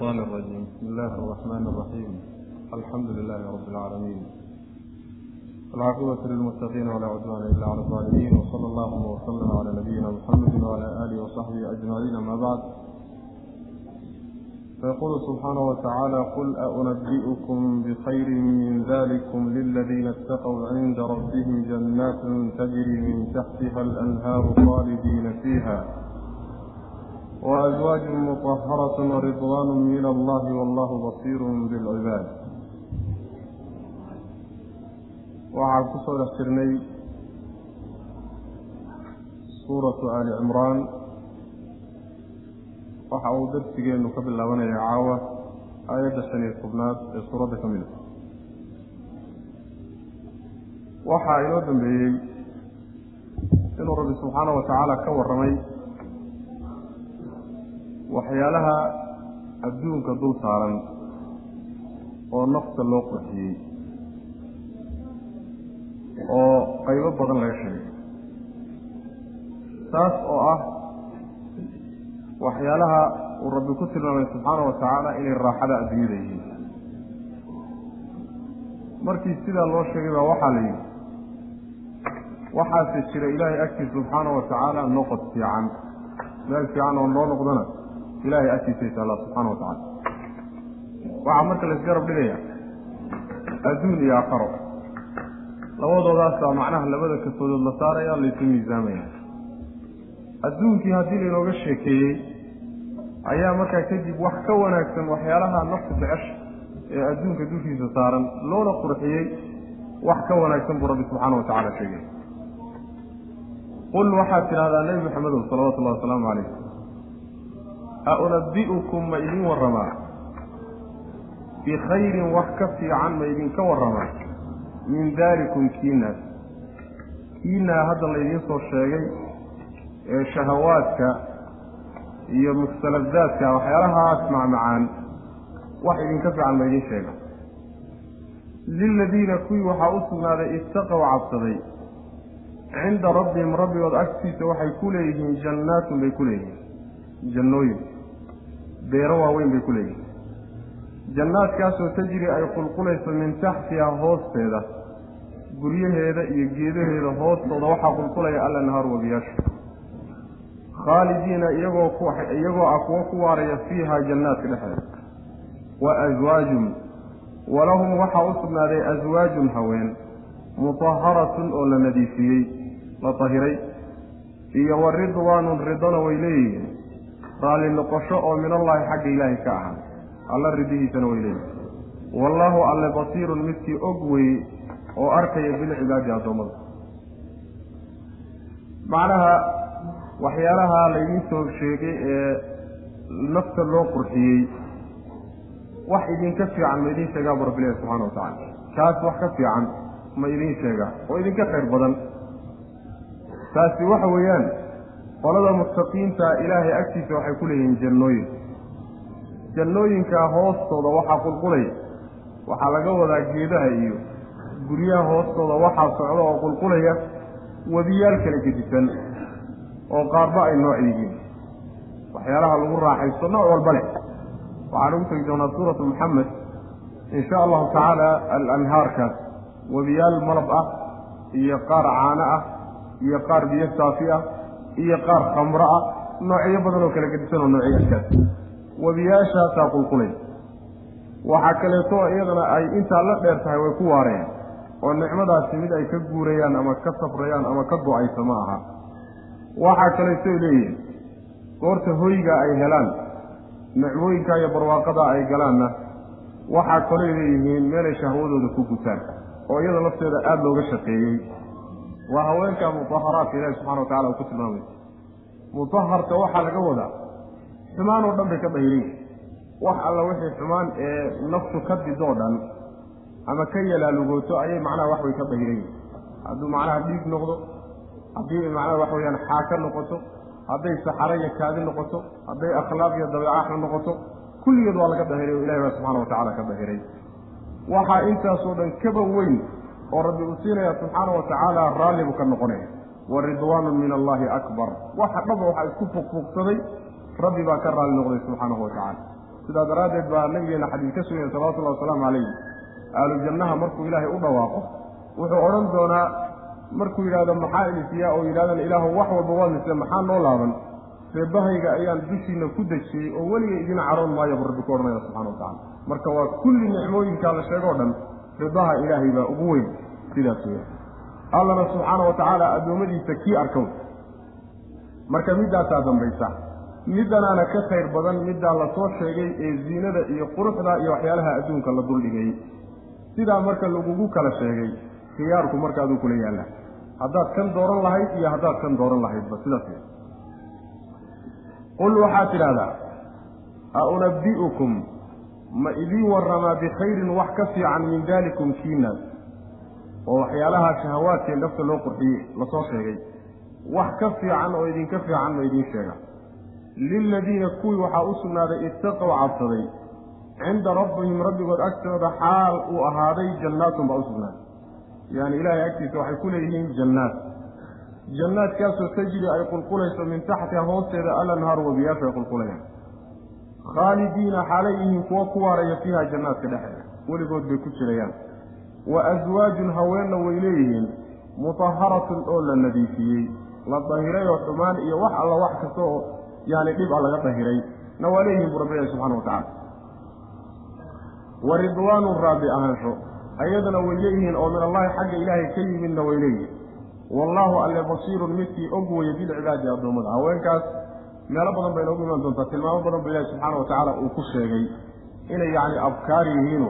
الشيطان الرجيم بسم الله الرحمن الرحيم الحمد لله رب العالمين العاقبة للمتقين ولا عدوان إلا على الظالمين وصلى الله وسلم على نبينا محمد وعلى آله وصحبه أجمعين ما بعد فيقول سبحانه وتعالى قل أنبئكم بخير من ذلكم للذين اتقوا عند ربهم جنات تجري من تحتها الأنهار خالدين فيها وأزواج مطهرة ورضوان من الله والله بصير بالعباد وعن كسر السرني سورة آل عمران وحاول درسي أنه قبل لون يعاوى آية السنة القبنات سورة كاملة وحاول دنبعي إنه رب سبحانه وتعالى كور رمي waxyaalaha adduunka dul saaran oo nafta loo qurxiyey oo qaybo badan laga sheegay. Taas oo ah waxyaalaha uu rabbi ku tilmaamay subxaana wa tacaala inay raaxada adduunyada yihiin. Markii sidaa loo sheegay baa waxaa la yidhi waxaase jira ilaahay agtiisa subxaana wa tacaala noqod fiican. Meel fiican oo loo noqdana ilaahay agtiisay taalla subxaana wa tacaala. Waxaa marka la isgarab dhigaya adduun iyo aakharo labadoodaasaa macnaha labada kafoodood la saaraya laysu miisaamaya. Adduunkii haddii laynooga sheekeeyey ayaa markaa kadib wax ka wanaagsan waxyaalaha naftu jecesha ee adduunka dushiisa saaran loona qurxiyey wax ka wanaagsan buu rabbi subxaana wa tacala sheegay. Qul waxaad tidhahdaa nebi maxamedow salawatu llahi wasalaamu calayh a unabi'ukum ma idin warramaa bikhayrin wax ka fiican ma idinka warramaa min daalikum kiinaas kiinaa hadda laydiin soo sheegay ee shahawaadka iyo mustaladaadka waxyaalahaas macmacaan wax idinka fiican ma idiin sheega liladiina kuwii waxaa u sugnaaday ittaqow cabsaday cinda rabbihim rabbigood agtiisa waxay ku leeyihiin jannaatun bay ku leeyihiin jannooyin. Beero waaweyn bay ku leeyihiin. Jannaadkaasoo tajri ay qulqulayso min taxtihaa hoosteeda guryaheeda iyo geedaheeda hoostooda waxaa qulqulaya alla nahaar wabiyaasha khaalidiina iyagoo iyagoo ah kuwo ku waaraya fiihaa jannaadka dhexdeeda. Wa aswaajun walahum waxaa u sugnaaday aswaajun haween mutaharatun oo la nadiifiyey la tahiray iyo wa ridwaanun ridona way leeyihiin raalli noqosho oo min allaahi xagga ilaahay ka ahaa. Alla ridihiisana way leeyihiin wallaahu alle basiirun midkii og weye oo arkaya bilcibaadi addoommada. Macnaha waxyaalaha laydiin soo sheegay ee nafta loo qurxiyey wax idinka fiican ma idiin sheegaa bu rabbilahi subxana wa tacala kaas wax ka fiican ma idiin sheegaa oo idinka khayr badan. Taasi waxa weeyaan qolada muttaqiinta ilaahay agtiisa waxay ku leeyihiin jannooyin. Jannooyinkaa hoostooda waxaa qulqulaya waxaa laga wadaa geedaha iyo guryaha hoostooda waxaa socda oo qulqulaya wadiyaal kala gedisan oo qaarba ay nooc yihiin waxyaalaha lagu raaxaysto nooc walba leh. Waxaan ugu tegi doonaa suuratu maxamed in sha allahu tacaala alanhaarkaas. Wadiyaal malab ah iyo qaar caano ah iyo qaar biyo saafi ah iyo qaar khamro ah noocyo badan oo kala gedisan oo noocyaadkaas wadiyaashaasaa qulqulay. Waxaa kaleeto iyadana ay intaa la dheer tahay way ku waareen oo nicmadaasi mid ay ka guurayaan ama ka safrayaan ama ka go'ayso ma aha. Waxaa kaleetoy leeyihiin goorta hoyga ay helaan nicmooyinka iyo barwaaqada ay galaanna. Waxaa kaley leeyihiin meelay shahwadooda ku gutaan oo iyada lafteeda aada looga shaqeeyey waa haweenka mutaharaadka ilaahi subxana wa tacala uu ku tilmaamay. Mutaharka waxaa laga wadaa xumaan oo dhan bay ka dahiran wax alla wixii xumaan ee naftu ka didoo dhan ama ka yalaalugooto ayay macnaha wax way ka dahiran yihiin hadduu macnaha dhiig noqdo haddii macnaha wax weeyaan xaaka noqoto hadday saxaro iyo kaadi noqoto hadday akhlaaq iyo dabeeca xun noqoto kulligeed waa laga dahiray oo ilahi baa subxana wa tacala ka dahiray waxaa intaasoo dhan kaba weyn oo rabbi uu siinaya subxaana wa tacaala raalli buu ka noqonaya. Wa ridwaanu min allaahi akbar. Waxa dhaba waxaa isku fuqfuqsaday rabbi baa ka raalli noqday subxaanahu wa tacaala. Sidaa daraaddeed baa nabigeena xadiis ka sugaya salawatullahi wasalaamu calayh ahlu jannaha markuu ilaahay u dhawaaqo wuxuu odhan doonaa markuu yidhahdo maxaa ilisiyaa oo yidhahdana ilaahu wax walba waad mise maxaa noo laaban? Reebahayga ayaan dushiina ku dejiyey oo weliga idin caroon maayo buu rabbi ku odhanaya subxana wa tacala marka waa kulli nicmooyinkaa la sheegoo dhan ridaha ilaahay baa ugu weyn sidaas weya allana subxaana wa tacaala addoommadiisa kii arkow. Marka middaasaa dambaysa. Middanaana ka khayr badan middaa la soo sheegay ee ziinada iyo quruxda iyo waxyaalaha adduunka la duldhigay. Sidaa marka lagugu kala sheegay khiyaarku marka aduu kula yaalla haddaad kan dooran lahayd iyo haddaad kan dooran lahaydba sidaas wey qul waxaad tidhahdaa a unabbi'ukum ma idiin warramaa bikhayrin wax ka fiican min daalikum kiinaas oo waxyaalaha shahawaadkee nafta loo qurxiyey la soo sheegay. Wax ka fiican oo idinka fiican ma idiin sheega. Liladiina kuwii waxaa u sugnaaday ittaqow cabsaday. Cinda rabbihim rabbigood agtooda xaal uu ahaaday jannaatun baa u sugnaaday. Yaani ilaahay agtiisa waxay ku leeyihiin jannaat. Jannaadkaasoo tajri ay qulqulayso min taxtiha hoosteeda alanhaaru wabiyaashu ay qulqulayaan khaalidiina xaalay yihiin kuwo ku waaraya fiiha jannaadka dhexeeda weligood bay ku jirayaan wa aswaajun haweenna way leeyihiin mutaharatun oo la nadiifiyey la dahiray oo xumaan iyo wax alla wax kasta oo yaani dhib a laga dahiray na waa leeyihiin buu rabbi ilahi subxana wa tacala wa ridwaanun raabi ahaansho ayadana way leeyihiin oo min allahi xagga ilaahay ka yimidna way leeyihiin wallaahu alle basiirun midkii og weye bilcibaadi addoommada haweenkaas meelo badan bay noogu imaan doontaa. Tilmaamo badan ba ilahi subxaana wa tacaala uu ku sheegay inay yacni abkaar yihiino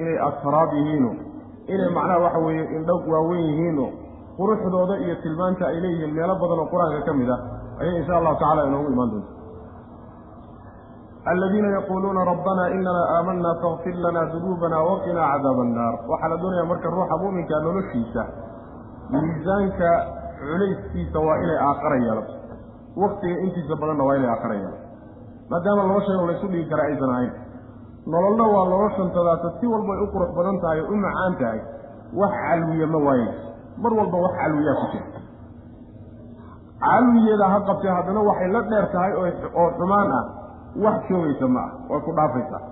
inay asraab yihiino inay macnaha waxa weeye indho waaweyn yihiino quruxdooda iyo tilmaanta ay leeyihiin meelo badan oo qur'aanka ka mid ah ayay insha allahu tacala inoogu imaan doonta aladiina yaquuluuna rabbanaa inana aamanaa fakfir lanaa dunuubana waqinaa cadaaba annaar waxaa la doonayaa marka ruuxa muuminkaa noloshiisa miisaanka culayskiisa waa inay aaqara yeelato waktiga intiisa badanna waa inay yeelato maadaama laba shay oo laysu dhigi kara aysan ahayn nololna waa noloshantadaasa si walbay u qurux badan tahay u macaan tahay wax calwiya ma waayeyso mar walba wax calwiyaa ku jira. Calwiyeeda ha qabtee haddana waxay la dheer tahay oo xumaan ah. Wax joogaysa ma ah way ku dhaafaysaa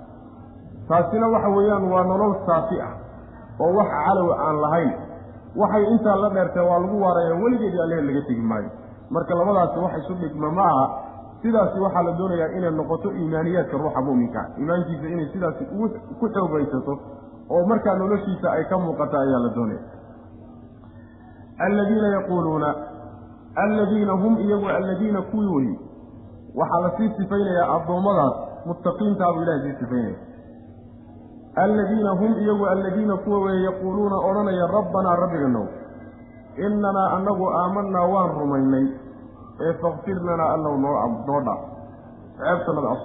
taasina waxa weeyaan waa nolol saafi ah oo wax calow aan lahayn. Waxay intaa la dheertee waa lagu waaraya weligeedii allehe laga tegi maayo marka labadaasi wax isu dhigma ma aha. Sidaasi waxaa la doonayaa inay noqoto iimaaniyaadka ruuxa mu'minka iimaankiisa inay sidaasi ku xoogaysato oo markaa noloshiisa ay ka muuqata ayaa la doonaya. Alladiina yaquuluuna alladiina hum iyagu alladiina kuwii weyi waxaa la sii sifaynayaa addoommadaas muttaqiintaabuu ilahay sii sifaynaya alladiina hum iyagu alladiina kuwa weeye yaquuluuna odhanaya rabbanaa rabbiganow innanaa annagu aamanaa waan rumaynay ee fakfir lanaa allow noo noo dhaaf ceebtanada af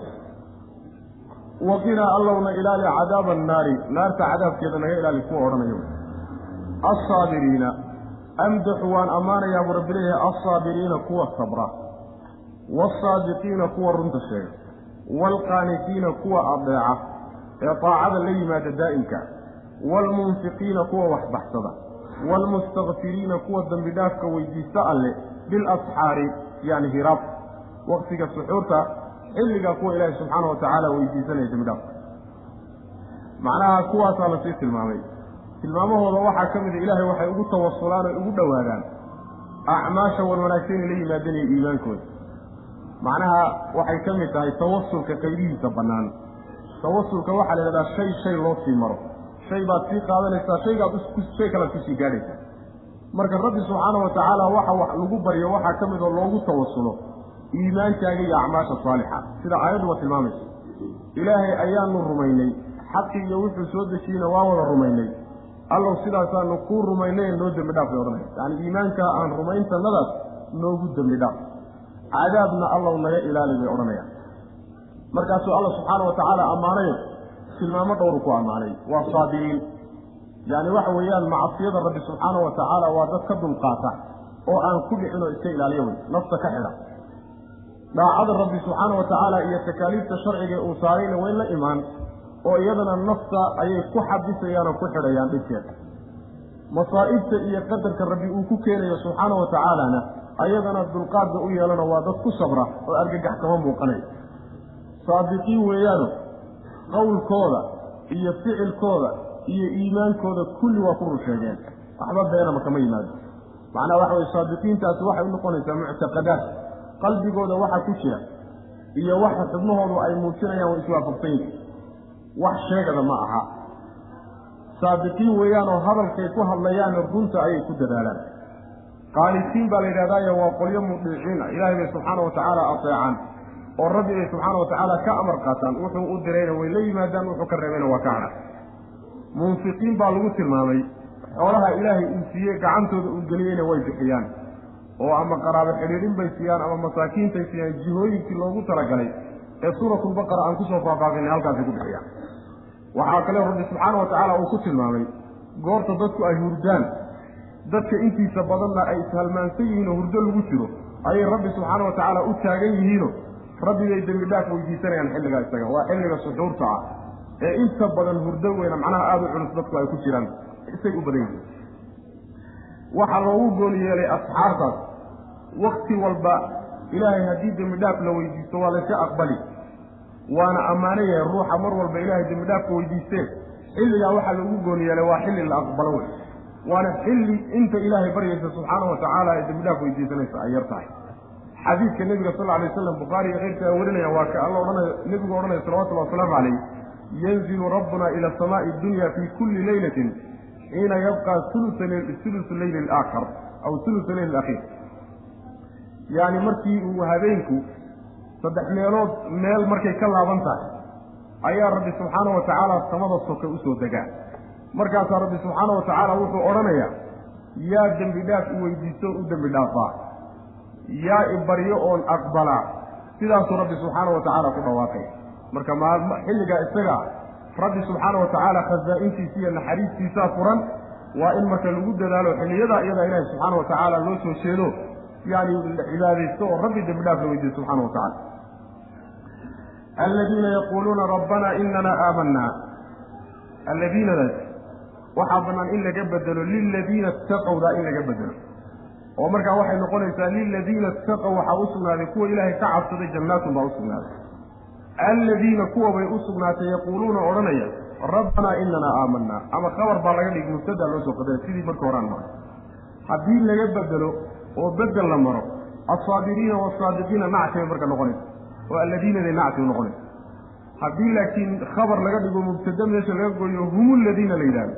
waqinaa allowna ilaali cadaaba annaari naarta cadaabkeeda naga ilaali kuwa odhanayo alsaabiriina amdaxu waan ammaanayaa buu rabbi leeyahay alsaabiriina kuwa sabra wasaadiqiina kuwa runta sheega waalqaanitiina kuwa adeeca ee daacada la yimaada daa'imka waalmunfiqiina kuwa waxbaxsada waalmustakfiriina kuwa dembi dhaafka weydiista alle bilasxaari yani hiraab waqtiga suxuurta xilligaa kuwa ilaahi subxaana wa tacaala weydiisanaya dembi dhaafka macnaha kuwaasaa la sii tilmaamay tilmaamahooda waxaa ka mid a ilaahay waxay ugu tawasulaan oy ugu dhowaadaan acmaasha wan wanaagsan inay la yimaadeen iyo iimaankooda macnaha waxay ka mid tahay tawasulka qaybihiisa bannaan tawasulka waxaa la yidhahdaa shay shay loo sii maro shay baad sii qaadanaysaa shaygaad shay kalaad ku sii gaadhaysaa. Marka rabbi subxaana wa tacaala waxa wax lagu baryo waxaa ka mid oo loogu tawasulo iimaankaaga iyo acmaasha saalixa. Sida aayadduba tilmaamaysa. Ilaahay ayaanu rumaynay xaqi iyo wuxuu soo dejiyeyna waa wada rumaynay. Allow sidaasaanu kuu rumaynay noo dembi dhaaf bay odhanaya yacani iimaankaa aan rumayntannadaas noogu dembi dhaaf. Cadaabna allow naga ilaali bay odhanayaan. Markaasuu alla subxaana wa tacaala ammaanayo tilmaamo dhowru ku ammaanay waa saabiriin. Yacni waxa weeyaan macsiyada rabbi subxaana wa tacaala waa dad ka dulqaata oo aan ku dhicin oo iska ilaaliyo wey nafta ka xidha. Daacada rabbi subxaana wa tacaala iyo takaaliifta sharciga uu saarayna way la imaan oo iyadana nafta ayay ku xabisayaan oo ku xidhayaan dhibkeeda. Masaa'ibta iyo qadarka rabbi uu ku keenayo subxaana wa tacaalana ayadana dulqaadda u yeelana waa dad ku sabra oo argagax kama muuqanayo saadiqiin weeyaano qowlkooda iyo ficilkooda iyo iimaankooda kulli waa ku run sheegeen waxba beenama kama yimaado. Macnaha waxa weye saadiqiintaasi waxay u noqonaysaa muctaqadaad. Qalbigooda waxa ku jira iyo waxa xubnahoodu ay muujinayaan way iswaafaqsan yihiin wax sheegada ma aha. Saadiqiin weeyaanoo hadalkay ku hadlayaanna runta ayay ku dadaalaan. Qaalitiin baa la yidhahdaayo waa qolyo mudiiciina ilaahay bay subxaana wa tacaala ateecaan oo rabbi bay subxaana wa tacaala ka amar qaataan wuxuu u dirayna way la yimaadaan wuxuu ka reebayna waa ka hadha munfiqiin baa lagu tilmaamay xoolaha ilaahay uu siiyey gacantooda uu geliyeyna way bixiyaan. Oo ama qaraabo xidhiidhin bay siiyaan ama masaakiintay siiyaan jihooyinkii loogu talagalay ee suuratulbaqara aan ku soo faahfaafinay halkaasay ku bixiyaan. Waxaa kale rabbi subxaana wa tacaala uu ku tilmaamay goorta dadku ay hurdaan dadka intiisa badanna ay ishalmaansan yihiin oo hurdo lagu jiro ayay rabbi subxaana wa tacaala u taagan yihiino rabbibay dembi dhaaf weydiisanayaan xilligaa isaga. Waa xilliga suxuurta ah ee inta badan hurdo weyna macnaha aada u culus dadku ay ku jiraan isay u badan yihiin. Waxaa loogu gooni yeelay asxaartaas wakti walba ilaahay haddii dembi dhaaf la weydiisto waa layska aqbali. Waana ammaano yahay ruuxa mar walba ilaahay dembi dhaafka weydiisteen xilligaa waxaa loogu gooni yeelay waa xilli la aqbalo wey waana xilli inta ilaahay baryaysa subxaana wa tacaala ay dembi dhaaf weydiisanaysa ay yar tahay xadiidka nebiga sal lla alay waslam bukhaari iyo keyrka warinaya waa ka alla odhanay nebigu odhanaya salawatullahi wasalaamu calayh yanzilu rabbuna ila asamaai dunya fi kulli leylatin xiina yabqa ulusu leyli alaakhar aw ulusu leyli alakhiir yacni markii uu habeenku saddex meelood meel markay ka laaban tahay ayaa rabbi subxaana wa tacaala samada soka u soo degaa. Markaasaa rabbi subxaana wa tacaala wuxuu odhanayaa yaa dembi dhaaf i u dembi dhaafaa yaa i baryo oon aqbalaa sidaasuu rabbi subxaana wa tacaala ku dhawaaqay. Marka xilligaa isaga rabbi subxaana wa tacaala khasaa-intiisa iyo naxariistiisaa furan waa in marka lagu dadaalo xilliyadaa iyadaa ilaahi subxaana wa tacaala loo soo jeedo yani la cibaadaysto oo rabbi dembi dhaaf la weydiiyo subxana wa tacala aladiina yaquuluuna rabbana inana aamanaa alladiinadaas waxaa bannaan in laga bedelo liladiina itaqowdaa in laga bedelo oo markaa waxay noqonaysaa liladiina itaqow waxaa u sugnaaday kuwa ilaahay ka cabsaday jannaatun baa u sugnaaday alladiina kuwa bay u sugnaatay yaquuluuna odhanaya rabbanaa inanaa aamanaa ama khabar baa laga dhigi mubtadaa loo soo qadara sidii marka horaan maray. Haddii laga bedelo oo bedel la maro alsaabiriina waasaadiqiina nactibay marka noqonaysa oo alladiinaday nactibu noqonaysa. Haddii laakiin khabar laga dhigo mubtada meesha laga goyo hum ladiina la yidhahdo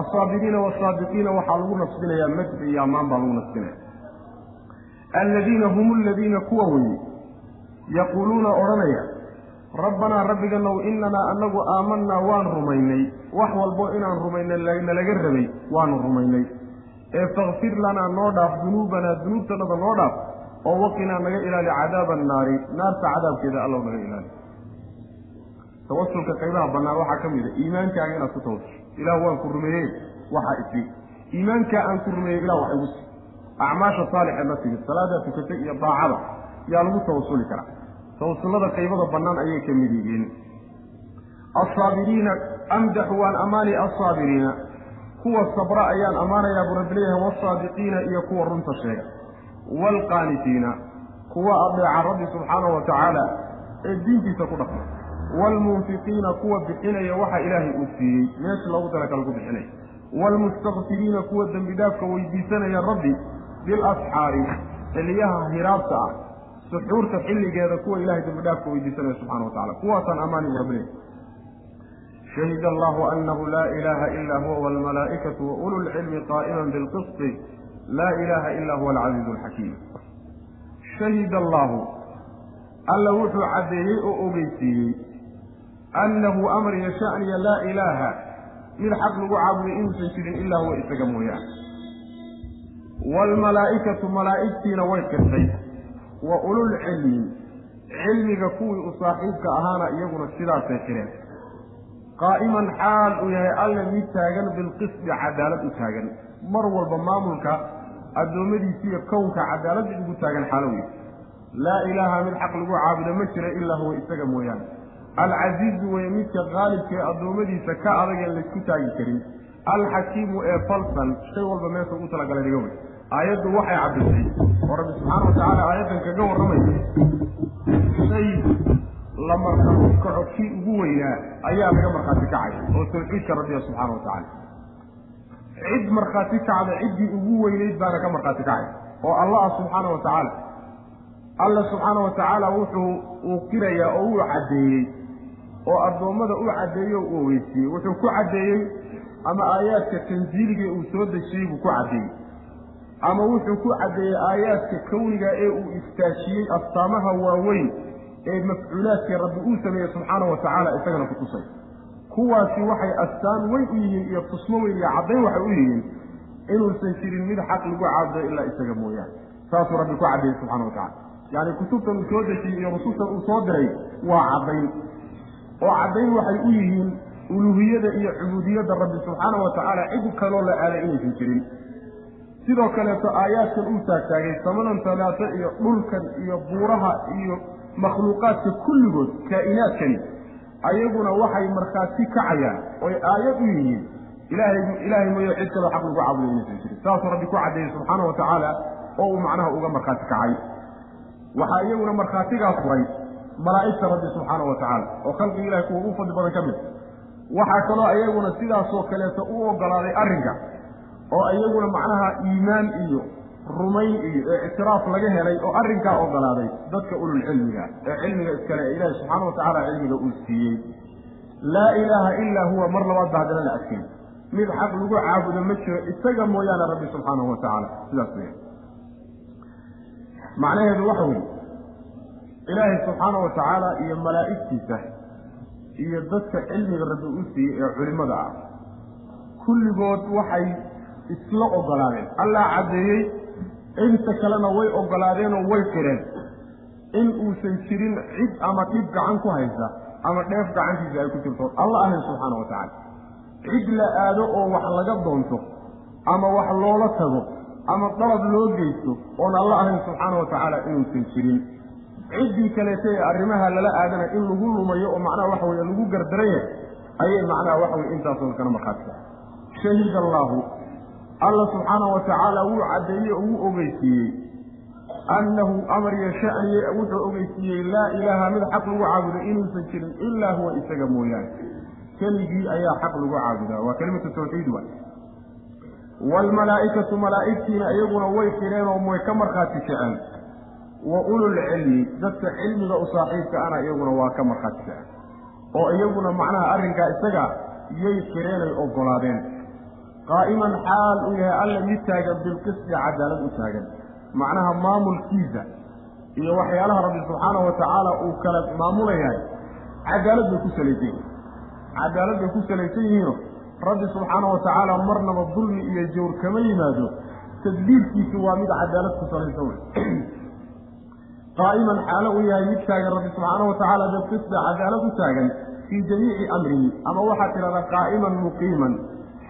alsaabiriina waasaadiqiina waxaa lagu nasbinayaa madxi iyo ammaan baa lagu nasbinaya. Alladiina hum aladiina kuwa weye yaquuluuna odhanaya rabbanaa rabbiganow inanaa anagu aamanaa waan rumaynay wax walbo inaan rumaynay nalaga rabay waanu rumaynay. Ee fakfir lanaa noo dhaaf dunuubanaa dunuubtanada noo dhaaf oo waqinaa naga ilaali cadaaba annaari naarta cadaabkeeda allow naga ilaali. Tawasulka qaybaha bannaan waxaa ka mid a iimaankaaga inaad ku tawasusho ilaah waan ku rumeeyey waxaa isi. Iimaankaa aan ku rumeeyey ilah wax igu si. Acmaasha saalixeed la timid salaadaa tukatay iyo daacada yaa lagu tawasuli karaa. Tawasullada qaybada bannaan ayay ka mid yihiin. Alsaabiriina amdaxu waan ammaani alsaabiriina kuwa sabra ayaan ammaanayaa buu rabbi leeyahay waasaadiqiina iyo kuwa runta sheega. Waalqaanitiina kuwa adeeca rabbi subxaanahu wa tacaala ee diintiisa ku dhaqma waalmunfiqiina kuwa bixinaya waxa ilaahay uu siiyey meesha loogu talakala ku bixinaya waalmustakfiriina kuwa dembi weydiisanaya rabbi bilasxaari xiliyaha hiraabta ah suxuurta xilligeeda kuwa ilahay dembi dhaafka weydiisanaya subxana wa tacala kuwaasaan ammaani leeyahy shahid allahu anahu laa ilaha ila huwa walmalaa'ikatu wa ulu lcilmi qaa'iman bilqisti laa ilaha ila huwa alcaziizu alxakiim shahid allahu alla wuxuu caddeeyey oo ogeysiiyey annahu amriya sha'niya laa ilaaha mid xaq lagu caabuday inuusan jirin ilaa huwa isaga mooyaane waalmalaa'ikatu malaa'igtiina way qirtay wa ululcilmi cilmiga kuwii u saaxiibka ahaana iyaguna sidaasay qireen qaa'iman xaal uu yahay alle mid taagan bilqisdi cadaalad u taagan mar walba maamulka addoommadiisiiyo kownka cadaalad mid ugu taagan xaalo wey laa ilaaha mid xaq lagu caabudo ma jira ilaa huwa isaga mooyaane alcasiizu weye midka qaalibka ee addoommadiisa ka adageen laysku taagi karin. Alxakiimu ee falsan shay walba meesha ugu talagalay dhiga wey. Aayaddu waxay caddisay oo rabbi subxaana wa tacaala aayaddan kaga warramaya shay la markhaati kaco kii ugu weynaa ayaa laga markhaati kacaya oo tawxiidka rabbiga subxaana wa tacaala. Cid markhaati kacda ciddii ugu weynayd baana ka markhaati kacay oo allah ah subxaana wa tacaala alla subxaana wa tacaala wuxuu uu qirayaa oo uu caddeeyey oo addoommada u caddeeyey oo u ogeysiiyey wuxuu ku caddeeyey ama aayaadka tansiiliga uu soo dejiyey buu ku caddeeyey. Ama wuxuu ku caddeeyey aayaadka kowniga ee uu istaashiyey astaamaha waaweyn ee mafcuulaadkii rabbi uu sameeyey subxaana wa tacaala isagana ku tusay. Kuwaasi waxay astaan weyn u yihiin iyo tusmo weyn iyo caddayn waxay u yihiin inuusan jirin mid xaq lagu caabudo ilaa isaga mooyaane. Saasuu rabbi ku caddeeyey subxana wa tacala yacni kutubtan uu soo dejiyey iyo rusustan uu soo diray waa caddayn oo caddayn waxay u yihiin uluhiyada iyo cubuudiyadda rabbi subxaana wa tacaala cid kaloo la aaday inaysan jirin. Sidoo kaleeto aayaadkan uu taagtaagay samanan talaata iyo dhulkan iyo buuraha iyo makhluuqaadka kulligood kaa'inaadkani ayaguna waxay markhaati kacayaan oy aayad u yihiin ilaahay ilaahay mooye cid kaloo xaq lagu caabudo inaysan jirin. Saasuu rabbi ku caddeeyey subxaana wa tacaala oo uu macnaha uga markhaati kacay. Waxaa iyaguna markhaatigaa furay malaa'igta rabbi subxaana wa tacaala oo khalqigi ilahay kuwa ugu fadli badan ka mid. Waxaa kaloo iyaguna sidaasoo kaleeto u ogolaaday arrinka oo iyaguna macnaha iimaan iyo rumayn iyo ictiraaf laga helay oo arrinkaa ogolaaday dadka ululcilmiga ee cilmiga iskale ee ilaahi subxaana wa tacaala cilmiga uu siiyey. Laa ilaaha ilaa huwa mar labaad ba haddana la adkay mid xaq lagu caabudo ma jiro isaga mooyaane rabbi subxaanahu wa tacaala. Sidaas weya macnaheedu waxa weeye ilaahay subxaana wa tacaala iyo malaa'igtiisa iyo dadka cilmiga rabbi u siiyey ee culimmada ah. Kulligood waxay isla ogolaadeen allah caddeeyey inta kalena way ogolaadeenoo way qireen in uusan jirin cid ama dhib gacan ku haysa ama dheef gacantiisa ay ku jirto. Alla ahayn subxaana wa tacaala cid la aado oo wax laga doonto ama wax loola tago ama dalab loo geysto oon alla ahayn subxaana wa tacaala inuusan jirin ciddii kaleeta ee arrimaha lala aadana in lagu lumayo oo macnaha waxa weye lagu gardaran yahay ayay macnaha waxa weye intaasoo kana markhaatiga shahida allaahu alla subxaana wa tacaala wuu caddeeyey oo wuu ogeysiiyey. Annahu amar iyo shaniye wuxuu ogeysiiyey laa ilaaha mid xaq lagu caabudo inuusan jirin ilaa huwa isaga mooyaane. Keligii ayaa xaq lagu caabudaa. Waa kelimatu tawxiid waay. Waalmalaa'ikatu malaa'igtiina iyaguna way qireen oo way ka markhaati kaceen wa ululcilmi dadka cilmiga u saaxiibka ana iyaguna waa ka markhaati kaceen oo iyaguna macnaha arrinkaa isaga yay qireenay ogolaadeen. Qaa'iman xaal uu yahay alla mid taagan bilqisdi cadaalad u taagan. Macnaha maamulkiisa iyo waxyaalaha rabbi subxaanahu wa tacaala uu kala maamulayahay cadaalad bay ku salaysan yihiin cadaalad bay ku salaysan yihiino rabbi subxaana wa tacaala marnaba dulmi iyo jawr kama yimaado tadbiirkiisu waa mid cadaalad ku salaysan wey qaa'iman xaalo uu yahay mid taagan rabbi subxaana wa tacaala bilqisdi cadaalad u taagan fii jamiici amrihi ama waxaad tidhahdaa qaa'iman muqiiman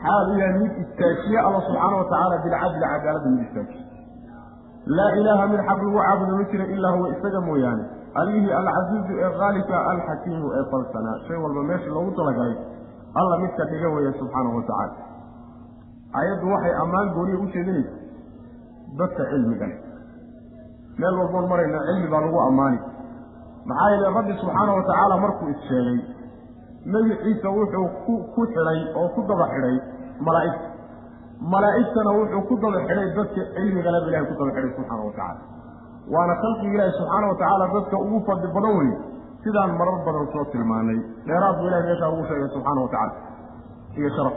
xaal u yahay mid istaajiye alla subxaana wa tacaala bilcadli cadaaladda mid istaajiye laa ilaaha mid xaq lagu caabudo ma jira ilaa huwa isaga mooyaane allihii alcasiizu ee khaalika alxakiimu ee falsanaa shay walba meesha loogu talagalay alla midka dhiga weeye subxaanahu wa tacaala ayaddu waxay ammaan gooniya u jeedinaysa dadka cilmiga meel walboon marayna cilmi baa lagu ammaani. Maxaa yeele rabbi subxaana wa tacaala markuu is-sheegay nebi ciise wuxuu ku xidhay oo ku daba xidhay malaa'igta malaa'igtana wuxuu ku daba xidhay dadka cilmiga leba ilahay ku daba xidhay subxaana wa tacaala waana khalqiga ilaahi subxaana wa tacaala dadka ugu fadli badan weye sidaan marar badan soo tilmaanay. Dheeraad buu ilahay meeshaa ugu sheegay subxaana wa tacala iyo sharaf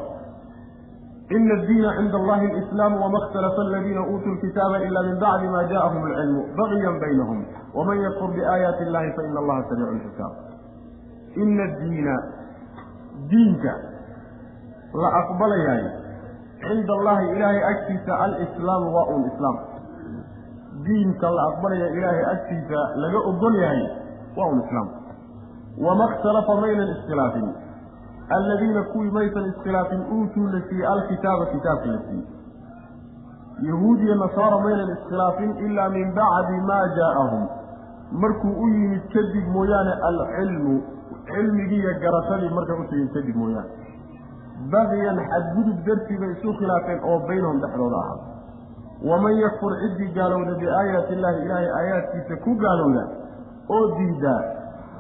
ina addiina cinda allahi alislaamu wama ikhtalafa aladiina uutuu lkitaaba ila min bacdi ma jaءahum alcilmu bagyan baynahum waman yakfur biaayaati illahi faina allaha samiicu lxisaab ina addiina diinka la aqbalayaay cinda allahi ilaahay agtiisa alislaamu waa un islaam diinka la aqbalaya ilaahay agtiisa laga ogol yahay waa un islaam wama ikhtalafa maynan iskhilaafin alladiina kuwii maysan iskhilaafin uutuu la siiyey alkitaaba kitaabka la siiyey yahuud iyo nasaara maynan iskhilaafin ilaa min bacdi maa jaa'ahum markuu u yimid kadib mooyaane alcilmu cilmigiiyo garashadii markay u tegin kadib mooyaane bagyan xadgudub dartii bay isu khilaafeen oo baynahum dhexdooda ahaa waman yakfur ciddii gaalowda biaayaati illaahi ilaahay aayaadkiisa ku gaalowda oo diidaa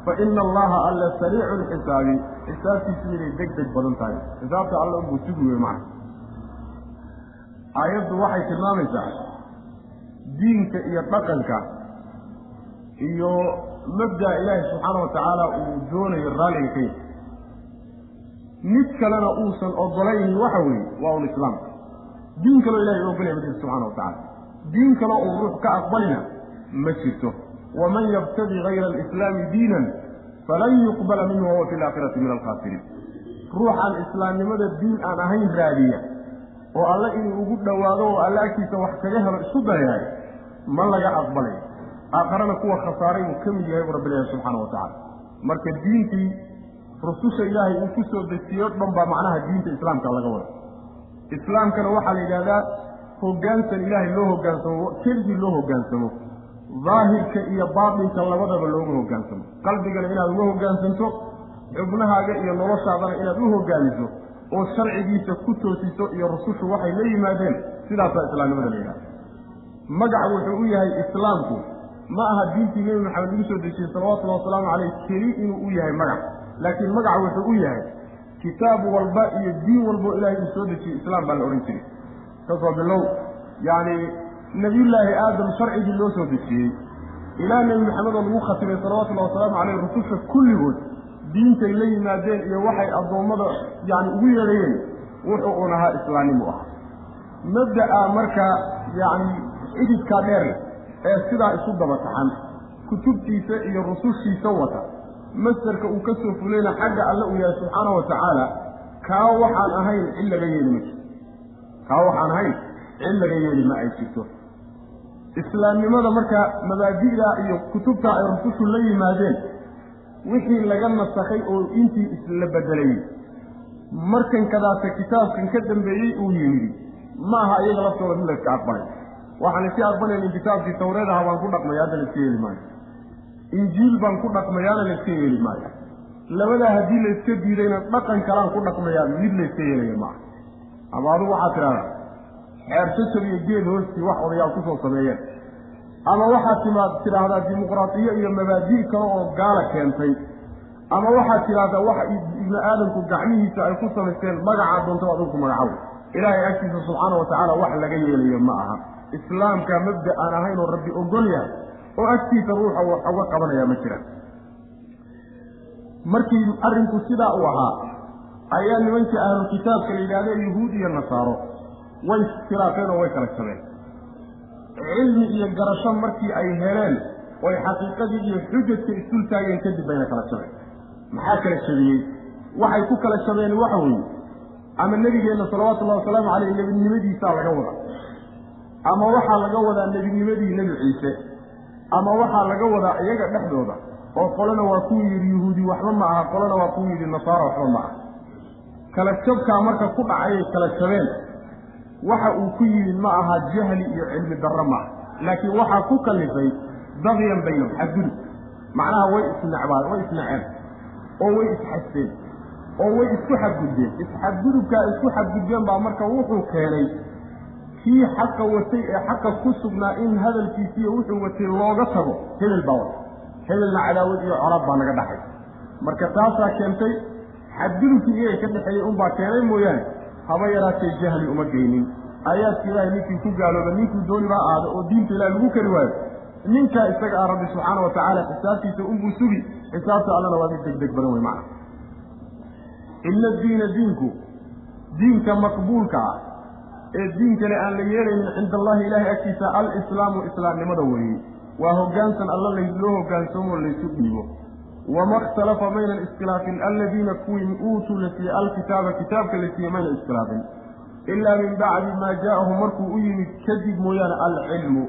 fa ina allaha alla sariicu lxisaabi xisaabtiisu inay deg deg badan tahay xisaabta alla unbuu sugi wey macna aayaddu waxay tilmaamaysaa diinka iyo dhaqanka. Iyo mabdaa ilaahi subxaana wa tacaala uu doonayo raalliga ka yahay mid kalena uusan ogolaynin waxa weeye waa un islaamka diin kaloo ilahay u ogolaya ma jirto subxana wa tacala diin kaloo uu ruux ka aqbalina ma jirto. Waman yabtagi gayra alislaami diinan falan yuqbala minhu wahuwa fi alaakhirati min alkhaasiriin ruuxaan islaamnimada diin aan ahayn raadiya oo alle inuu ugu dhowaado oo alle agtiisa wax kaga helo isku dayaay ma laga aqbalayo aakharana kuwa khasaaray uu ka mid yahay buu rabbi ilahi subxaana wa tacala marka diintii rususha ilaahay uu ku soo dejiyo dhan baa macnaha diinta islaamka laga wada islaamkana waxaa la yidhahdaa hoggaansan ilaahay loo hoggaansamo keligii loo hoggaansamo daahirka iyo baatinka labadaba loogu hoggaansamo qalbigana inaad uga hoggaansanto xubnahaaga iyo noloshaadana inaad u hoggaamiso oo sharcigiisa ku toosiso iyo rusushu waxay la yimaadeen. Sidaasaa islaamnimada la yidhahda magac wuxuu u yahay islaamku. Ma aha diintii nebi maxamed lagu soo dejiyey salawatullahi wasalaamu caleyh keli inuu u yahay magac. Laakiin magaca wuxuu u yahay kitaab walba iyo diin walbo ilaahay uu soo dejiyey islaam baa la odhan jiray. Kasoo bilow. Yacni nebiyullaahi aadam sharcigii loo soo dejiyey ilaa nebi maxamed oo lagu khatimay salawatullahi wasalaamu caleyh rususha kulligood diintay la yimaadeen iyo waxay addoommada yani ugu yeedhayeen wuxuu un ahaa islaamnimu ahaa mabda'a marka yacni xididkaa dheer ee sidaa isu daba taxan kutubtiisa iyo rusushiisa wata. Masderka uu ka soo fulayna xagga alle uu yahay subxaana wa tacaala kaa waxaan ahayn cid laga yeeli ma jirto. Kaa waxaan ahayn cid laga yeeli ma ay jirto islaamnimada marka mabaadi'da iyo kutubta ay rusushu la yimaadeen wixii laga nasakhay oo intii isla bedelayey markankadaase kitaabkan ka dambeeyey uu yimidi ma aha iyaga laftooda mid layska aqbalay. Waxaan iska aqbalaynin kitaabkii tawreed aha baan ku dhaqmaya hadda layska yeeli maayo. Injiil baan ku dhaqmayaana layska yeeli maayo. Labadaa haddii layska diidayna dhaqan kalaan ku dhaqmayaa mid layska yeelaya maaha. Ama adugu waxaad tidhahdaa xeer jajab iyo geed hoostii wax odayaal ku soo sameeyeen ama waxaad timaad tidhaahdaa dimuqraadiyo iyo mabaadi' kale oo gaala keentay. Ama waxaad tidhaahdaa wax ibnu aadamku gacmihiisa ay ku samaysteen magacaa doonta adigu ku magacaw ilaahay agtiisa subxaana wa tacaala wax laga yeelayo ma aha. Islaamka mabda aan ahayn oo rabbi ogol yahay oo agtiisa ruuxa wax uga qabanaya ma jiraan markii arrinku sidaa uu ahaa ayaa nimankii ahlu kitaabka la yidhahda yuhuud iyo nasaaro. Way iskhilaafeen oo way kala jabeen cilmi iyo garasho markii ay heleen oy xaqiiqadii iyo xujadka isdul taageen kadib bayna kala jabeen maxaa kala jabiyey waxay ku kala jabeen waxa weeye ama nebigeenna salawaatullahi wasalaamu caleyh nebinimadiisaa laga wadaa ama waxaa laga wadaa nebinimadii nebi ciise ama waxaa laga wadaa iyaga dhexdooda oo qolena waa kuu yidhi yuhuudi waxba ma aha qolena waa kuu yidhi nasaara waxba ma aha. Kala jabkaa marka ku dhacayay kala jabeen waxa uu ku yimid ma aha jahli iyo cilmi darro maaha laakiin waxaa ku kallifay bagyan baynahum xadgudub. Macnaha way isnacbaan way isnaceen oo way isxasteen oo way isku xadgudbeen. Isxadgudubkaa isku xadgudbeen baa marka wuxuu keenay kii xaqa watay ee xaqa ku sugnaa in hadalkiisiiyo wuxuu watay looga tago hebel baa wata hebelna cadaawad iyo colaad baa naga dhaxay. Marka taasaa keentay xadgudubkii iyaga ka dhexeeyey unbaa keenay mooyaane haba yaraatee jahli uma geynin. Aayaadka ilaahay ninkii ku gaalooba ninkuu dooni baa aada oo diinta ilahi lagu kari waayo. Ninkaa isaga ah rabbi subxaana wa tacaala xisaabtiisa unbuu sugi xisaabta allana waa mid deg deg badan wey macna. Ina diina diinku diinka maqbuulka ah ee diin kale aan la yeelaynin cinda allahi ilaahay agtiisa alislaamu islaamnimada weeye waa hoggaansan alla loo hoggaansamo laysu dhiibo wama ikhtalafa mayna iskhilaafin aladiina kuwii uutuu la siiyey alkitaaba kitaabka la siiyey mayna iskhilaafin ilaa min bacdi maa jaa'ahum markuu u yimid kadib mooyaane alcilmu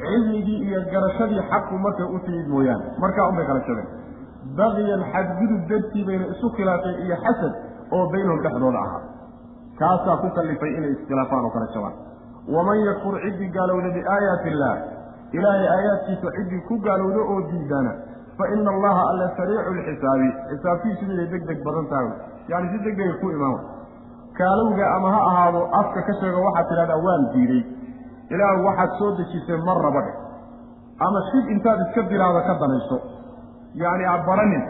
cilmigii iyo garashadii xaqu markay u timid mooyaane markaa unbay kala jabeen bagyan xadgudub dartii bayna isu khilaafeen iyo xasad oo baynahum dhexdooda ahaa kaasaa ku kallifay inay iskhilaafaan oo kala jabaan waman yakfur ciddii gaalowda biaayaati illaah ilaahay aayaadkiisa ciddii ku gaalowda oo diidana fa ina allaha alla sariicu lxisaabi xisaabtiisu miday deg deg badan tahay. Yani si deg degay ku imaan. Kaalowga ama ha ahaado afka ka sheego waxaad tidhahdaa waan diiday. Ilaahu waxaad soo dejisay mar raba dheh. Ama shib intaad iska diraado ka danayso. Yacni abaranin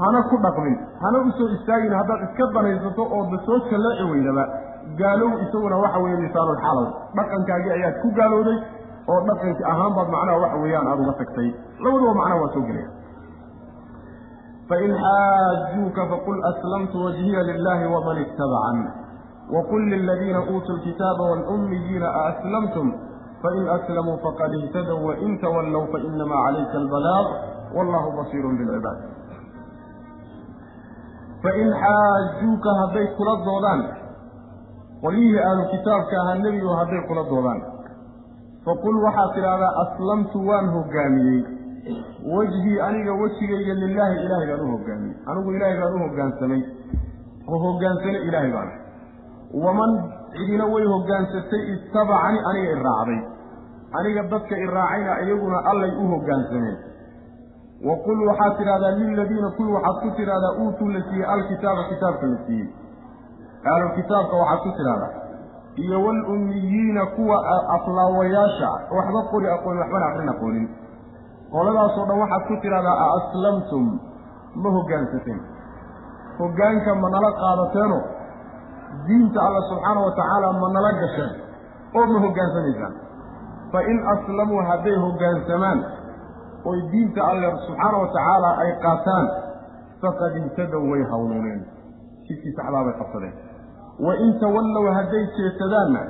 hana ku dhaqmin hana u soo istaagin haddaad iska danaysato oo da soo jalleeci weydaba gaalow isaguna waxa weeye lisaanulxalow dhaqankaagii ayaad ku gaalowday oo dhaqanki ahaan baad macnaha waxa weeyaan aada uga tagtay. Labaduba macnaha waa soo gelaya fain xaajuuka faqul aslamtu wajhiya lilahi waman ittabacan waqul liladiina uutuu lkitaaba waalummiyiina aaslamtum fain aslamuu faqad ihtadow wain tawallow fainamaa calayka albalaaq wallahu basiirun bilcibaad fain xaajuuka hadday kula doodaan qolyihii ahlu kitaabka ahaa nebigu hadday kula doodaan faqul waxaad tidhaahdaa aslamtu waan hoggaamiyey wejhii aniga wejigayga lilaahi ilaahay baan u hoggaamiyey anigu ilaahay baan u hoggaansamay oo hoggaansane ilaahay baan. Waman cidina way hoggaansatay ittabacani aniga i raacday. Aniga dadka i raacayna iyaguna allay u hoggaansameen wa qul waxaad tidhahdaa liladiina kuwii waxaad ku tidhahdaa uutuu la siiyey alkitaaba kitaabka la siiyey. Ahlulkitaabka waxaad ku tidhahdaa iyo walummiyiina kuwa aflaawayaasha. Waxba qori aqoonin waxbana aqrin aqoonin qoladaasoo dhan waxaad ku tidhahdaa a aslamtum? Ma hoggaansateen hoggaanka ma nala qaadateeno? Diinta alla subxaana wa tacaala ma nala gasheen? Oo ma hoggaansamaysaan fa in aslamuu hadday hoggaansamaan oy diinta alle subxaana wa tacaala ay qaataan faqad ihtadow way hawnuuneen jidkii saxdaa bay qabsadeen. Wa in tawallow hadday jeesadaanna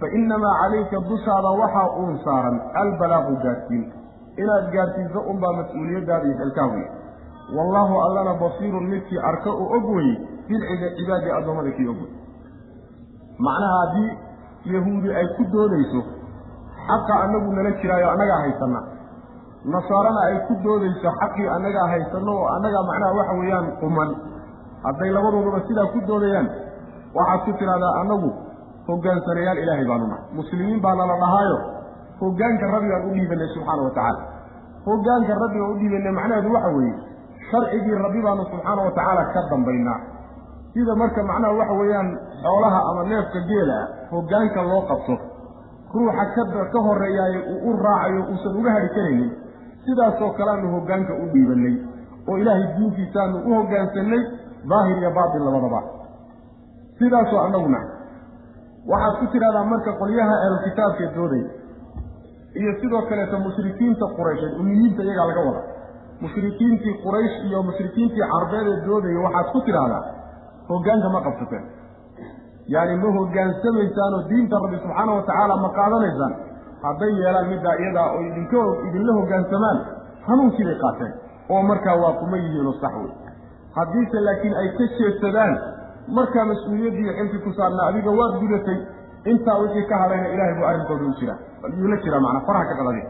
fa innamaa calayka dushaada waxaa uun saaran albalaaqu gaadhsiin inaad gaadhsiiso unbaa mas'uuliyaddaada iyo xilkaaguya wallaahu allana basiirun midkii arka u og weye bilcida cibaadi addoommada kii og wey macnaha haddii yahuudi ay ku doodayso xaqa annagu nala jiraayo annagaa haysanna. Nasaarana ay ku doodayso xaqii annagaa haysanno oo annagaa macnaha waxa weeyaan quman. Hadday labadooduba sidaa ku doodayaan waxaad ku tidhahdaa annagu hoggaansanayaal ilaahay baanu nahay muslimiin baa nala dhahaayo hoggaanka rabbigaan u dhiibanay subxaana wa tacaala hoggaanka rabbigaan u dhiibanay macnaheedu waxa weeye sharcigii rabbi baanu subxaana wa tacaala ka dambaynaa. Sida marka macnaha waxa weeyaan xoolaha ama neefka geela ah hoggaanka loo qabto. Ruuxa ka horreeyaaye uu u raacayo uusan uga hadhi karaynin. Sidaasoo kaleaanu hoggaanka u dhiibannay oo ilaahay diintiisaanu u hoggaansannay daahir iyo baatil labadaba. Sidaasoo annagu nahay waxaad ku tidhahdaa marka qolyaha ahlukitaabkee doodaya iyo sidoo kaleeto mushrikiinta quraysheed umiyiinta iyagaa laga wada. Mushrikiintii quraysh iyo mushrikiintii carbeedee doodaya waxaad ku tidhaahdaa hoggaanka ma qabsateen yacni ma hoggaansamaysaan oo diinta rabbi subxaana wa tacaala ma qaadanaysaan. Hadday yeelaan middaa iyadaa oo idinka idinla hoggaansamaan hanuunkii bay qaateen. Oo markaa waa kuma yihiinoo sax wey haddiise laakiin ay ka jeedsadaan markaa mas'uuliyaddii xilkii ku saarnaa adiga waad gudatay intaa wixii ka hadhayna ilaahay buu arrinkooda u jiraa. Yuu la jiraa macnaa faraha ka qadadi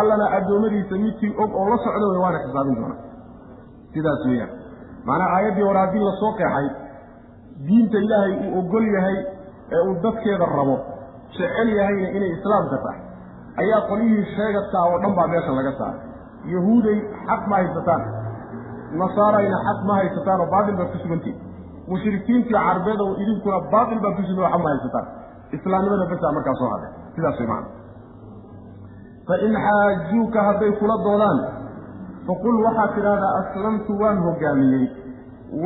allana addoommadiisa midkii og oo la socda wey waana xisaabin doona sidaas weeyaan. Macnaa aayaddii hore haddii la soo qeexay diinta ilaahay uu ogol yahay ee uu dadkeeda rabo jecel yahayna inay islaamka tahay ayaa qolyihii sheegadkaa oo dhan baa meesha laga saaray. Yahuuday xaq ma haysataan. Nasaarayna xaq ma haysataan oo baatil baad ku sugantihin mushrikiintii carbeed oo idinkuna baatil baad ku sugan xaq ma haysataan islaamnimada basaa markaa soo hadhay sidaas way macana fa in xaajuuka hadday kula doodaan faqul waxaad tidhahdaa aslamtu waan hoggaamiyey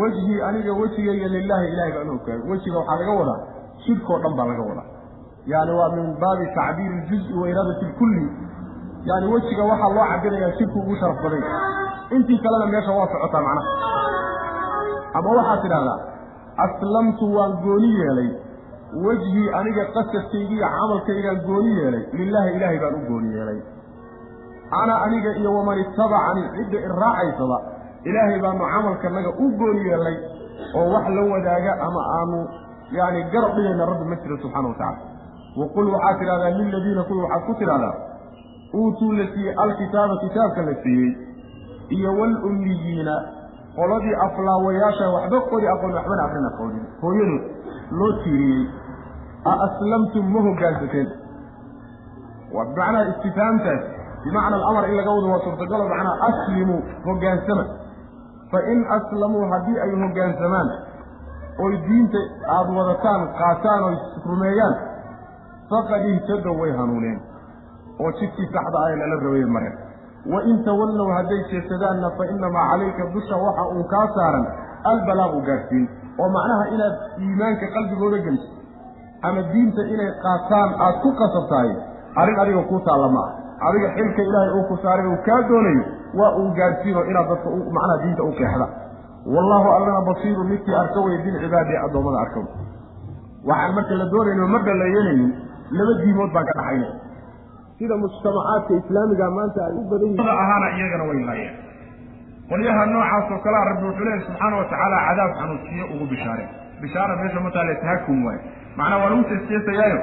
wejhii aniga wejigayga lilaahi ilahay baan u hoggaamiyey wejiga waxaa laga wadaa shirkoo dhan baa laga wadaa. Yani waa min baabi tacbiiri iljuzi wa iraadati ilkulli yani wejiga waxaa loo cabirayaa shirku ugu sharaf baday intii kalena meesha waa socotaa macnaha. Ama waxaad tidhahdaa aslamtu waan gooni yeelay wejhii aniga qasadkaygiiyo camalkaygaan gooni yeelay. Lilaahi ilaahay baan u gooni yeelay. Ana aniga iyo waman ittabacanii cidda i raacaysaba ilaahay baanu camalkanaga u gooni yeelnay oo wax la wadaaga ama aanu yani garab dhigayna rabbi ma jiro subxana wa tacala waqul waxaad tidhahdaa liladiina kuwi waxaad ku tidhahdaa uutuu la siiyey alkitaaba kitaabka la siiyey iyo walummiyiina qoladii aflaawayaasha waxba qori aqoon waxbana aqrin aqoonin. Hooyadood loo tiiriyey a aslamtum ma hoggaansateen waa bimacnaha istifhaamtaas bimacna alamar in laga wado waa suurtagalo macnaha aslimuu hoggaansama. Fa in aslamuu haddii ay hoggaansamaan oy diinta aada wadataan qaataan oy rumeeyaan faqad ihtadow way hanuuneen oo jidkii saxda ah ee lala rabayay mareen wain tawallow hadday jeesadaanna fa inamaa calayka dusha waxa uun kaa saaran albalaaqu gaadhsiin oo macnaha inaad iimaanka qalbigooda geliso ama diinta inay qaataan aad ku qasabtahay arrin adiga kuu taalla ma adiga xilka ilaahay uu ku saaray uu kaa doonayo waa uu gaadhsiino inaad dadka macnaha diinta u keexda. Wallaahu allana basiiru midkii arka wey bilcibaadi addoommada arka waxaan marka la doonayno marba la yeelaynin laba diimood baan ka dhaxaynay. Sida mujtamacaadka islaamiga maanta ay u badan yihiin. Ahaana iyagana way laayeen qolyaha noocaas oo kalea rabbi wuxuu leeyahy subxaana watacaala cadaab xanuusiyo ugu bishaareen bishaara meesha mataale tahakum waaye. Macnaa waa lagu seesjeesayaayo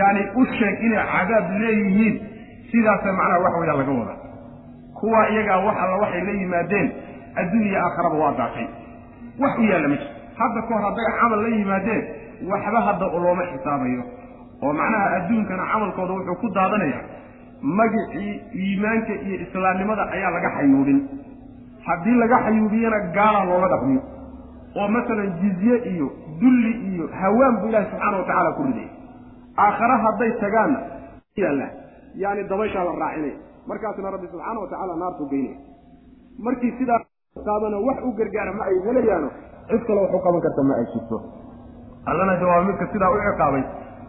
yani u sheeg inay cadaab leeyihiin sidaasa macnaha wax weeyaan laga wada kuwa iyagaa wax alla waxay la yimaadeen adduuniya aakharaba waa daatay. Wax u yaalla ma jiro. Hadda ka hor hadday camal la yimaadeen waxba hadda looma xisaabayo. Oo macnaha adduunkana camalkooda wuxuu ku daadanaya magicii iimaanka iyo islaamnimada ayaa laga xayuubin haddii laga xayuubiyana gaalaa loola dhaqmi oo masalan jizye iyo dulli iyo hawaan buu ilaahi subxaana wa tacaala ku riday. Aakhare hadday tagaanna yaalla. Yaani dabayshaa la raacinaya markaasna rabbi subxaana wa tacaala naartuu geynaya markii sidaa qaabana wax u gargaara ma ay helayaano cid kale wax u qaban karta ma ay jirto. Allana waa midka sidaa u ciqaabay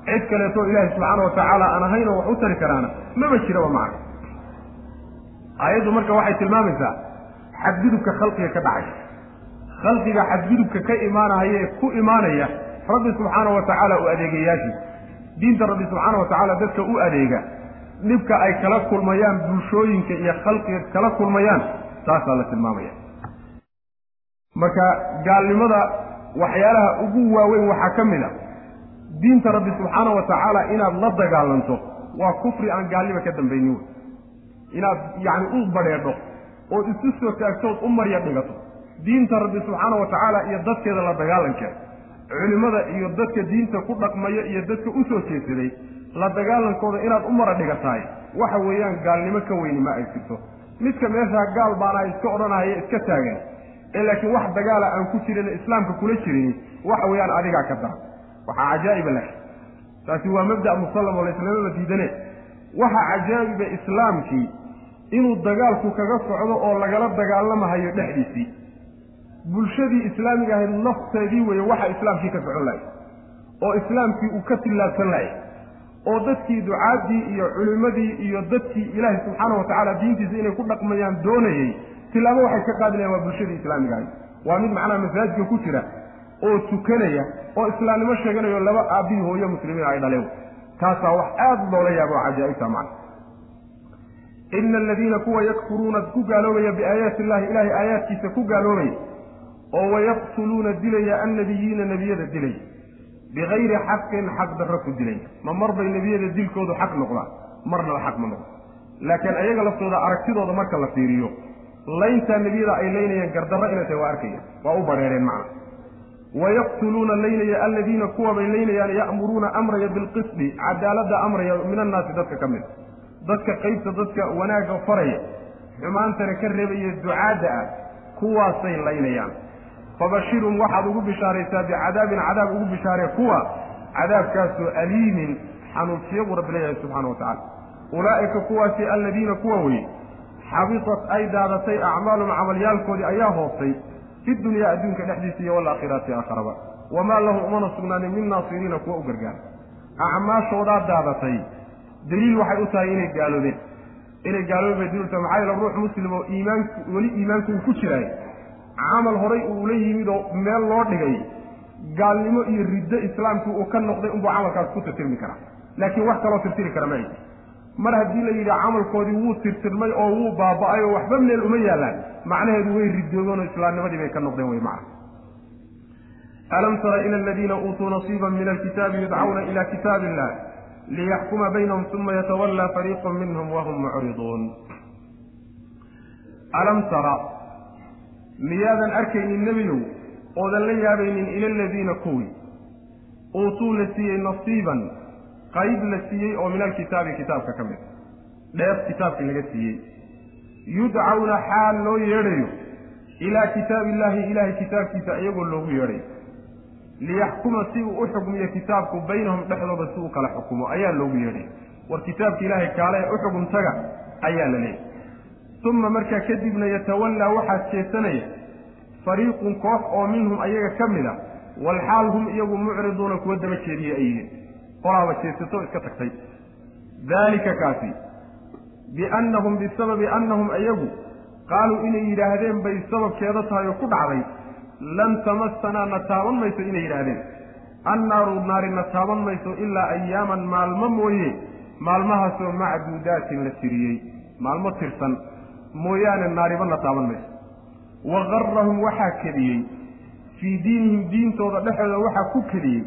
cid kaleetoo ilaahi subxaana watacaala aan ahaynoo wax u tari karaana maba jiraba macna aayaddu marka waxay tilmaamaysaa xadgudubka khalqiga ka dhacay. Khalqiga xadgudubka ka imaanahaya ee ku imaanaya rabbi subxaana wa tacaala u adeegayaashii diinta rabbi subxaana wa tacaala dadka u adeega. Dhibka ay kala kulmayaan bulshooyinka iyo khalqiga kala kulmayaan taasaa la tilmaamaya. Marka gaalnimada waxyaalaha ugu waaweyn waxaa ka mid a diinta rabbi subxaana wa tacaala inaad la dagaalanto waa kufri aan gaalnima ka dambaynin. Wey inaad yacni u badheedho ood isu soo taagtood u marya dhigato. Diinta rabbi subxaana wa tacaala iyo dadkeeda la dagaalankeeda culimmada iyo dadka diinta ku dhaqmaya iyo dadka u soo jeedsaday la dagaalankooda inaad u mara dhigatahay. Waxa weeyaan gaalnimo ka weyni ma ay jirto. Midka meeshaa gaal baana iska odhanahaya iska taagan. Ee laakiin wax dagaala aan ku jirin islaamka kula jirin waxa weeyaan adigaa ka daran. Waxaa cajaa'iba leh. Taasi waa mabda' musallam oo laislamaba diidane. Waxa cajaa'iba islaamkii inuu dagaalku kaga socdo oo lagala dagaalamahayo dhexdiisii. Bulshadii islaamiga ahayd nafteedii weeye waxa islaamkii ka socon lahay oo islaamkii uu ka tillaabsan lahay oo dadkii ducaaddii iyo culimmadii iyo dadkii ilaahay subxaana wa tacaala diintiisa inay ku dhaqmayaan doonayey tilaabo waxay ka qaadinayan waa bulshadii islaamiga ahayd. Waa mid macnaha masaajidka ku jira oo tukanaya oo islaamnimo sheeganayo laba aabbihi hooyo muslimiin ay dhaleen. Taasaa wax aada loola yaabo oo cajaa'ibta macna ina aladiina kuwa yakfuruuna ku gaaloobaya biaayaati illahi ilaahay aayaadkiisa ku gaaloobaya oo wayaqtuluuna dilaya annabiyiina nebiyada dilaya bikayri xaqin xaq darro ku dilaya ma mar bay nebiyada dilkoodu xaq noqdaan marnaba xaq ma noqdo laakiin ayaga laftooda aragtidooda marka la fiiriyo layntaa nebiyada ay laynayeen gardarro inay tahay waa arkaya waa u badheereen macna wayaqtuluuna laynaya aladiina kuwa bay laynayaan ya'muruuna amraya bilqisdi cadaaladda amraya min annaasi dadka ka mid dadka qaybta dadka wanaagga faraya xumaantana ka reebaya ducaadda ah kuwaasay laynayaan. Fabashirhum waxaad ugu bishaaraysaa bicadaabin cadaab ugu bishaaree kuwa cadaabkaasoo aliimin xanuujiya buu rabbi leeyahay subxana wa tacala ulaa'ika kuwaasi aladiina kuwa weye xabitat ay daadatay acmaalum camalyaalkoodii ayaa hoostay fi dunyaa adduunka dhexdiisa iyo walaakhiraati aakharaba. Wamaa lahu umana sugnaanin min naasiriina kuwa u gargaara. Acmaashoodaa daadatay daliil waxay u tahay inay gaaloobeen. Inay gaaloobeen bay daliil tahay maxaa yeele ruux muslim oo iimaanku weli iimaanku uu ku jiraay camal horay uu la yimid oo meel loo dhigay gaalnimo iyo riddo islaamku uu ka noqday unbuu camalkaas ku tirtirmi karaa laakiin wax kaloo tirtiri kara ma ay mar haddii la yidhi camalkoodii wuu tirtirmay oo wuu baaba'ay oo waxba meel uma yaallaan macnaheedu way ridoobeen oo islaamnimadii bay ka noqdeen wey macna. Alam tara ila aladiina uutuu nasiiban min alkitaabi yudcawna ila kitaabi illah liyaxkuma baynahum uma yatawallaa fariiqu minhum wahum mucriduun alam tara miyaadan arkaynin nebiyow oodan la yaabaynin ila aladiina kuwii uutuu la siiyey nasiiban qayb la siiyey oo min alkitaabi kitaabka ka mid dheef kitaabkii laga siiyey yudcawna xaal loo yeedhayo ilaa kitaabi illaahi ilaahay kitaabkiisa iyagoo loogu yeedhayo liyaxkuma si uu u xukmiyo kitaabku baynahum dhexdooda si uu kala xukumo. Ayaa loogu yeedhay. War kitaabka ilaahay kaale u xukumtaga ayaa la leeyay uma markaa kadibna yatawallaa waxaa jeesanaya fariiqun koox oo minhum ayaga ka mid a walxaal hum iyagu mucriduuna kuwa daba jeediye ay yihiin. Qolaaba jeesato iska tagtay. Daalika kaasi biannahum bisababi annahum iyagu qaaluu inay yidhaahdeen bay sababkeeda tahay oo ku dhacday lan tamasanaa na taaban mayso inay yidhaahdeen annaaru naari na taaban mayso ilaa ayaaman maalmo mooye maalmahaasoo macduudaatin la tiriyey maalmo tirsan mooyaane naariba na taaban mayso wa garahum waxaa kediyey fii diinihim diintooda dhexooda waxaa ku kediyey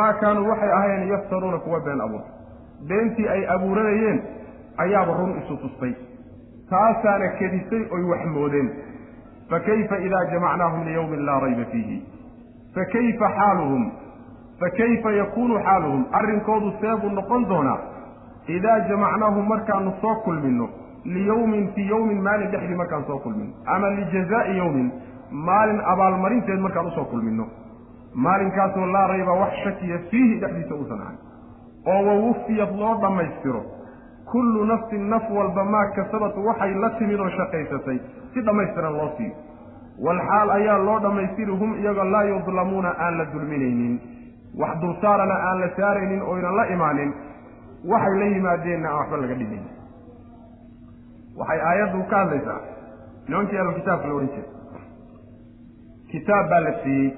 maa kaanuu waxay ahayeen yaftaruuna kuwa been abuur beentii ay abuuranayeen ayaaba run isu tustay taasaana kedisay oy wax moodeen fakayfa idaa jamacnaahum liyawmin laa rayba fiihi fakayfa xaaluhum fakayfa yakuunu xaaluhum arrinkoodu seebuu noqon doonaa idaa jamacnaahum markaanu soo kulminno liyawmin fii yawmin maalin dhexdii markaan soo kulminno ama lijazaa'i yawmin maalin abaalmarinteed markaan u soo kulminno maalinkaasoo laa rayba wax shakiya fiihi dhexdiisa uusan ahay oo wawufiyad loo dhammaystiro kullu nafsin naf walba maa kasabat waxay la timid oo shaqaysatay si dhammaystiran loo siiyo. Walxaal ayaa loo dhammaystiri hum iyagoo laa yudlamuuna aan la dulminaynin. Wax dulsaarana aan la saaraynin oynan la imaanin. Waxay la yimaadeenna aan waxba laga dhimayn waxay aayaddu ka hadlaysaa. Nimankii ahlukitaabka la odhan jiray. Kitaab baa la siiyey.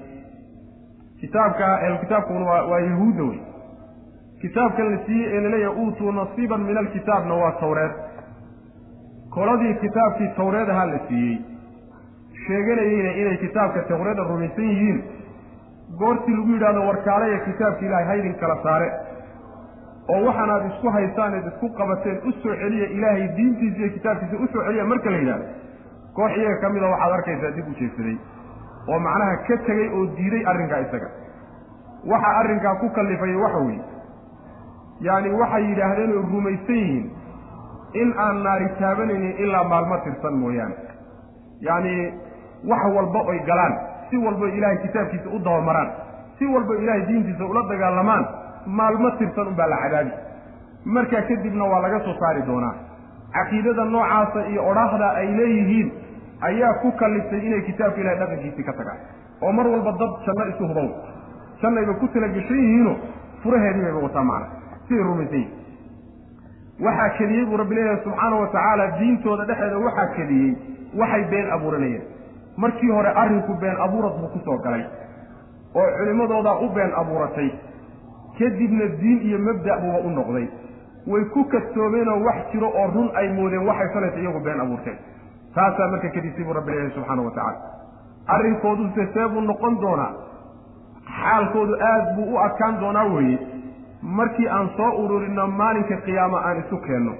Kitaabka ahlukitaabkuna waa yahuudda wey. Kitaabkan la siiyey ee la leeyahay uutuu nasiiban min alkitaabna waa tawreed koladii kitaabkii tawreed ahaa la siiyey. Sheeganayeyna inay kitaabka tawreeda rumaysan yihiin. Goortii lagu yidhahdo warkaalaya kitaabka ilaahay haydin kala saare. Oo waxaanaad isku haysaan eed isku qabateen u soo celiya ilaahay diintiisa iyo kitaabkiisa u soo celiya marka la yidhahdo koox iyaga ka mida waxaad arkaysaa dib u jeedsaday. Oo macnaha ka tegey oo diiday arrinkaa isaga. Waxa arrinkaa ku kallifaya waxa weeye. Yacni waxay yidhaahdeen oy rumaysan yihiin in aan naari taabanaynin ilaa maalmo tirsan mooyaane. Yacni wax walba oy galaan si walba ilaahay kitaabkiisa u dabamaraan si walba ilaahay diintiisa ula dagaalamaan maalmo tirsan unbaa la cadaabi markaa kadibna waa laga soo saari doonaa. Caqiidada noocaasa iyo odhaahda ay leeyihiin ayaa ku kalliftay inay kitaabka ilahay dhaqankiisii ka tagaan. Oo mar walba dad janno isu hubow jannayba ku talagashan yihiino furaheedii bayba wataa macna siday rumaysan yihiin waxaa kediyey buu rabbi leeyahay subxaana wa tacaala diintooda dhexeeda waxaa kediyey waxay been abuuranayeen markii hore arrinku been abuurad buu ku soo galay oo culimmadoodaa u been abuuratay. Kadibna diin iyo mabda' buuba u noqday. Way ku kastoomeenoo wax jiro oo run ay moodeen waxay shalayta iyagu been abuurteen. Taasaa marka kadisay buu rabbi leeyahay subxaana wa tacaala arrinkooduse see buu noqon doonaa. Xaalkoodu aad buu u adkaan doonaa weeye markii aan soo ururinno maalinka qiyaama aan isu keenno.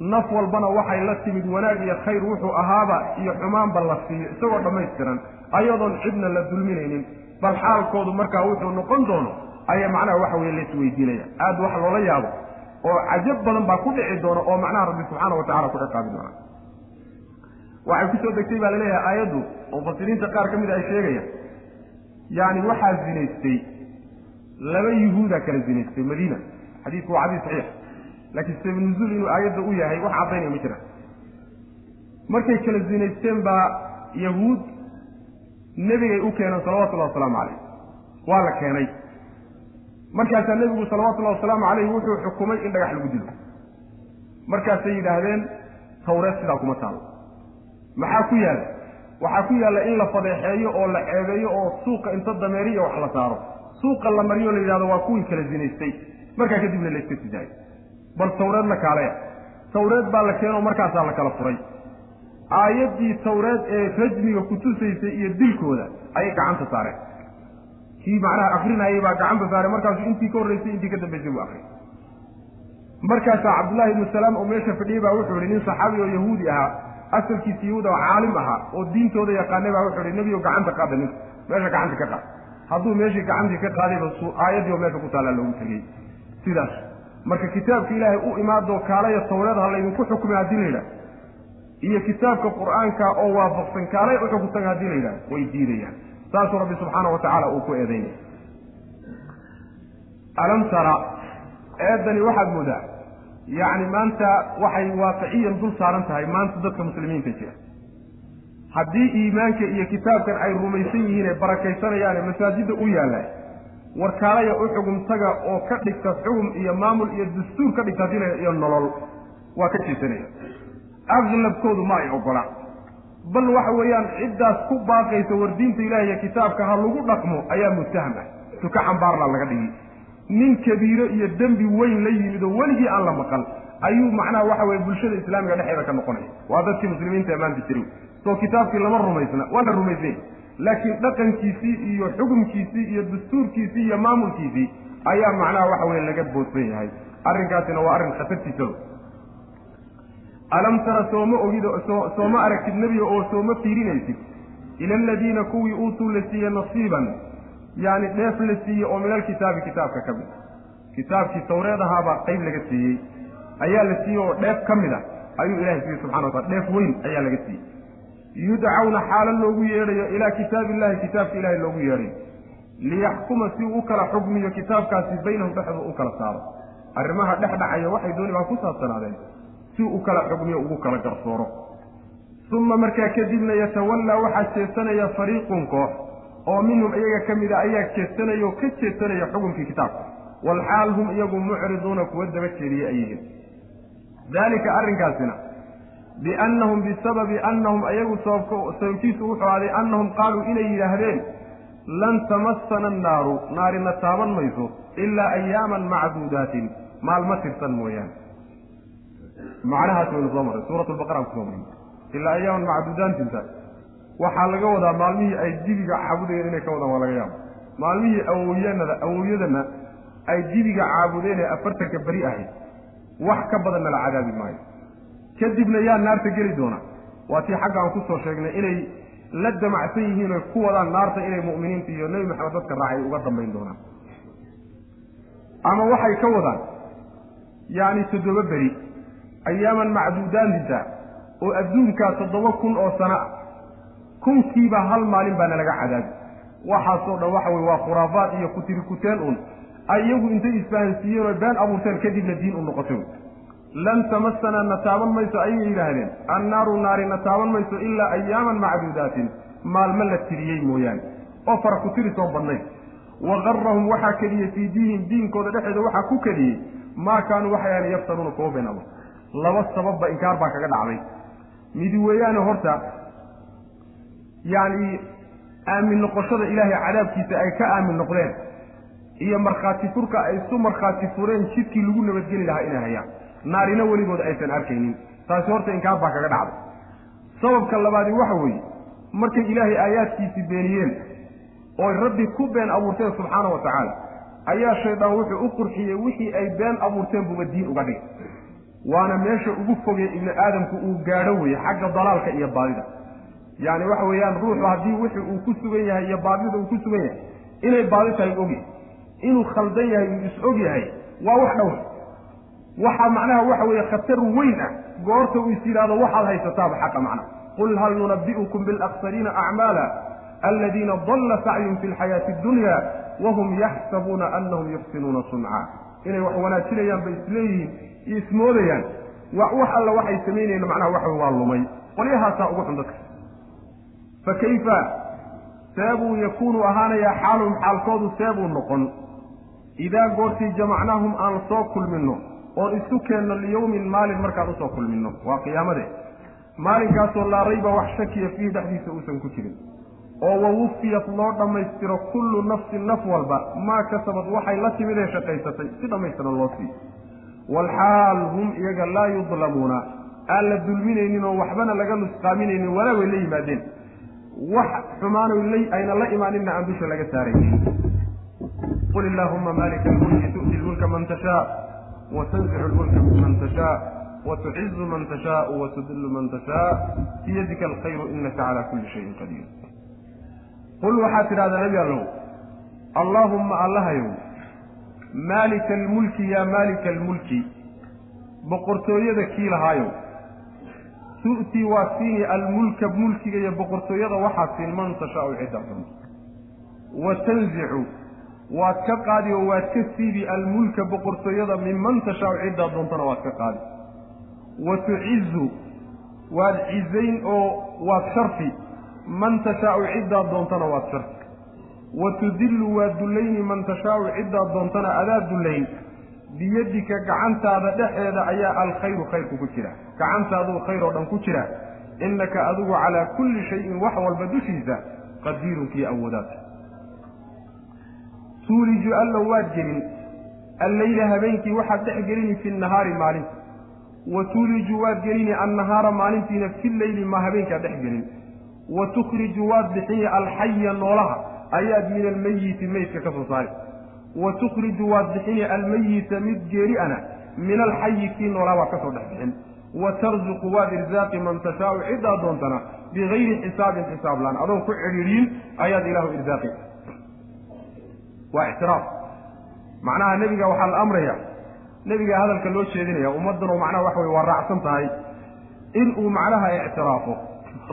Naf walbana waxay la timid wanaag iyo khayr wuxuu ahaaba iyo xumaanba la siiyo isagoo dhammaystiran ayadoon cidna la dulminaynin. Bal xaalkoodu markaa wuxuu noqon doono ayaa macnaha waxa weye laisweydiinaya aad wax loola yaabo oo cajab badan baa ku dhici doona oo macnaha rabbi subxaana wa tacala ku ciqaabi doona. Waxay ku soo degtay baa la leeyahay aayaddu oo mufasiriinta qaar ka mid a ay sheegayaan. Yacni waxaa zinaystay laba yuhuudaa kala zinaystay madiina. Xadiidku waa xadiis saxiix. Laakiin sabab nuzuul inuu aayadda u yahay wax caddaynaya ma jiraan markay kala zinaysteen baa yahuud nebigay u keeneen salawatullahi wasalaamu calayh waa la keenay. Markaasaa nebigu salawatullahi wasalaamu calayh wuxuu xukumay in dhagax lagu dilo. Markaasay yidhaahdeen tawreed sidaa kuma taalo. Maxaa ku yaalla waxaa ku yaalla in la fadeexeeyo oo la ceebeeyo oo suuqa inta dameeriya wax la saaro suuqa la mariyo la yidhahdo waa kuwii kala zinaystay. Markaa kadibna la iska sidaayo bal tawreed la kaaleya tawreed baa la keenoo markaasaa la kala furay. Aayaddii tawreed ee rajmiga kutusaysay iyo dilkooda ayay gacanta saareen. Kii macnaha akrinayay baa gacanta saareen. Markaasuu intii ka horraysay intii ka dambaysay buu akray markaasaa cabdullahi ibnu salaam oo meesha fadhiyey baa wuxuu ihi nin saxaabi oo yahuudi ahaa asalkiisa yahuud oo caalim ahaa oo diintooda yaqaanay baa wuxuu ihi nebigo gacanta qaada ninku meesha gacanta ka qaad hadduu meeshii gacantii ka qaadayba oo meesha ku taallaa loogu tegey. Sidaas marka kitaabka ilaahay u imaadoo kaalaya tawreed ha laydinku xukmay haddii la yidhaha iyo kitaabka qur'aanka oo waafaqsan kaalay u xukuntaga haddii la yidhaha way diidayaan. Saasuu rabbi subxaana wa tacaala uu ku eedaynaya alam tara eeddani waxaad moodaa yacni maanta waxay waaqiciyan dul saaran tahay maanta dadka muslimiinta jira haddii iimaanka iyo kitaabkan ay rumaysan yihiin ee barakaysanayaan ee masaajidda u yaallaan warkaalaya u xugum oo ka dhigta xugum iyo maamul iyo dastuur ka dhigta dina iyo nolol waa ka jeesanaya aglabkoodu ma ay ogola. Bal waxa weeyaan ciddaas ku baaqaysa war diinta ilahi iyo kitaabka ha lagu dhaqmo ayaa muttaham ah. Suka xambaarla laga dhigi. Nin kabiiro iyo dembi weyn la yimid oo weligii aan la maqal ayuu macnaha waxa weye bulshada islaamiga dhexeeda ka noqonaya. Waa dadkii muslimiinta ee maanta jiray soo kitaabkii lama rumaysna waa la rumaysay. Laakiin dhaqankiisii iyo xukumkiisii iyo dastuurkiisii iyo maamulkiisii ayaa macnaha waxa weye laga boodsan yahay. Arrinkaasina waa arrin khatartiisaba alam tara sooma ogid sooma aragtid nebiga oo sooma fiirinaysid? Ila aladiina kuwii uutuu la siiye nasiiban yacni dheef la siiyey oo min alkitaabi kitaabka ka mid kitaabkii tawreed ahaabaa qayb laga siiyey. Ayaa la siiyey oo dheef ka mid ah. Ayuu ilahay siiyey subxana watala dheef weyn ayaa laga siiyey yudcawna xaalo loogu yeedhayo ilaa kitaabi illahi kitaabka ilahay loogu yeedhayo liyaxkuma si uu u kala xugmiyo kitaabkaasi baynahum dhexdooda u kala saaro. Arrimaha dhex waxay dooni baa ku saabsanaadeen si u kala xugmiyo ugu kala garsooro. Uma markaa kadibna yatawallaa waxaa jeesanaya fariiqun koox oo minhum iyaga ka mida ayaa jeesanaya oo ka jeesanaya xukunkii kitaabka. Walxaal hum iyagu mucriduuna kuwa daba jeediye ay yihiin daalika arrinkaasina biannahum bisababi annahum ayagu sababkiisu wuxuu aaday annahum qaaluu inay yidhaahdeen lan tamassana annaaru naarina taaban mayso ilaa ayaaman macduudaatin maalma tirsan mooyaane macnahaas waynu soo marray suurat lbaqara aan ku soo marray ilaa ayaaman macduudaantinta waxaa laga wadaa maalmihii ay dibiga caabudayeen inay ka wadaan waa laga yaaba maalmihii awowyanada awowyadana ay dibiga caabudeen ee afartanka beri ahayd wax ka badanna la cadaabi maayo kadibna yaa naarta geli doona. Waa tii xagga aan ku soo sheegnay inay la damacsan yihiin oy ku wadaan naarta inay mu'miniinta iyo nebi maxamed dadka raacay uga dambayn doonaan. Ama waxay ka wadaan yacni toddoba beri ayaaman macduudaantinta oo adduunkaa toddoba kun oo sano ah kunkiiba hal maalin baana laga cadaabi waxaasoo dhan waxa weye waa khuraafaad iyo kutirikuteen un iyagu intay isfahansiiyeen oo been abuurteen kadibna diin u noqotay lan tamasana na taaban mayso ayay yidhaahdeen annaaru naari na taaban mayso ilaa ayaaman macduudaatin maalmo la tiriyey mooyaane oo fara ku tiri soo badnayd wa garahum waxaa keliyey fii diinihim diinkooda dhexeeda waxaa ku keliyey maa kaanuu waxay ahan yaftaruuna kuwa been abuur laba sababba inkaar baa kaga dhacday midi weeyaane horta yacni aamin noqoshada ilaahay cadaabkiisa ay ka aamin noqdeen iyo markhaati furka ay isu markhaati fureen jidkii lagu nabadgeli lahaa inay hayaan naarina weligood aysan arkaynin. Taasi horta inkaar baa kaga dhacday sababka labaadi waxa weeye markay ilaahay aayaadkiisii beeniyeen ooy rabbi ku been abuurteen subxaana wa tacaala ayaa shaydaan wuxuu u qurxiyey wixii ay been abuurteen buuba diin uga dhig waana meesha ugu fogee ibni aadamku uu gaadho weeye xagga dalaalka iyo baadida. Yacni waxa weeyaan ruuxu haddii wixii uu ku sugan yahay iyo baadida uu ku sugan yahay inay baadi tahay ogyahay inuu khaldan yahay uu is og yahay waa wax dhowr waxaa macnaha waxa weeye khatar weyn ah. Goorta uu is yidhaahdo waxaad haysataaba xaqa macnaha qul hal nunabi'ukum bilaksariina acmaala aladiina dalla sacyum fi lxayaati addunya wahum yaxsabuuna anahum yuxsinuuna sunca inay wax wanaajinayaan bay isleeyihiin iyo ismoodayaan wax alla waxay samaynayeen macnaha waxa waa lumay qolyahaasaa ugu xun dadka. Fa kayfa? Seebuu yakuunu ahaanayaa xaaluhum xaalkoodu seebuu noqon. Idaa goortii jamacnaahum aan soo kulminno oon isu keenno liyowmin maalin markaan u soo kulminno. Waa qiyaamade. Maalinkaasoo laa rayba wax shakiya fiihi dhexdiisa uusan ku jirin. Oo wawufiyat loo dhammaystiro kullu nafsin naf walba. Maa kasabad waxay la timid ee shaqaysatay. Si dhammaystiran loo siiyo waalxaal hum iyaga laa yudlamuuna. Aan la dulminaynin oo waxbana laga nusqaaminaynin. Walaa way la yimaadeen. Wax xumaanoy ayna la imaaninna aan dusha laga saaraynin. Qul illaahuma maalika almulki tu'ti lmulka man tashaa watanzicu lmulka miman tashaa watucizu man tashaau watudillu man tashaa biyadika alkhayru inaka calaa kulli shayin qadiir qul waxaad tidhahdaa nebi allow allaahumma allahayow maalika almulki yaa maalika almulki boqortooyada kii lahaayow tu'tii waa siini almulka mulkiga iyo boqortooyada waxaa siin man tashaau cidda xun wa tanzicu waad ka qaadi oo waad ka siibi almulka boqortooyada minman tashaau ciddaa doontana waad ka qaadi. Wa tucizu waad cizayn oo waad sharfi. Man tashaau ciddaa doontana waad sharfi. Wa tudillu waad dullayni man tashaau ciddaa doontana adaa dullayn. Biyadika gacantaada dhexeeda ayaa alkhayru khayrku ku jira. Gacantaaduu khayr oo dhan ku jira. Innaka adigu calaa kulli shayin wax walba dushiisa qadiirun kii awoodaad tuuliju allow waad gelin. Alleyla habeenkii waxaad dhex gelini fi nahaari maalinta. Wa tuuliju waad gelini annahaara maalintiina fi leyli ma habeenkaad dhex gelin. Wa tukhriju waad bixini alxaya noolaha ayaad min almeyiti meydka ka soo saari. Wa tukhriju waad bixini almeyita mid geeri ana min alxayi kii noolaa waad ka soo dhex bixin. Wa tarzuqu waad irsaaqi man tashaau ciddaa doontana bigayri xisaabin xisaab adoon ku cidhiidhiin ayaad ilaahu irsaaqi waa ictiraaf macnaha nebiga waxaa la amraya nebiga hadalka loo jeedinaya ummaddanoo macnaha waxa weye waa raacsan tahay in uu macnaha ictiraafo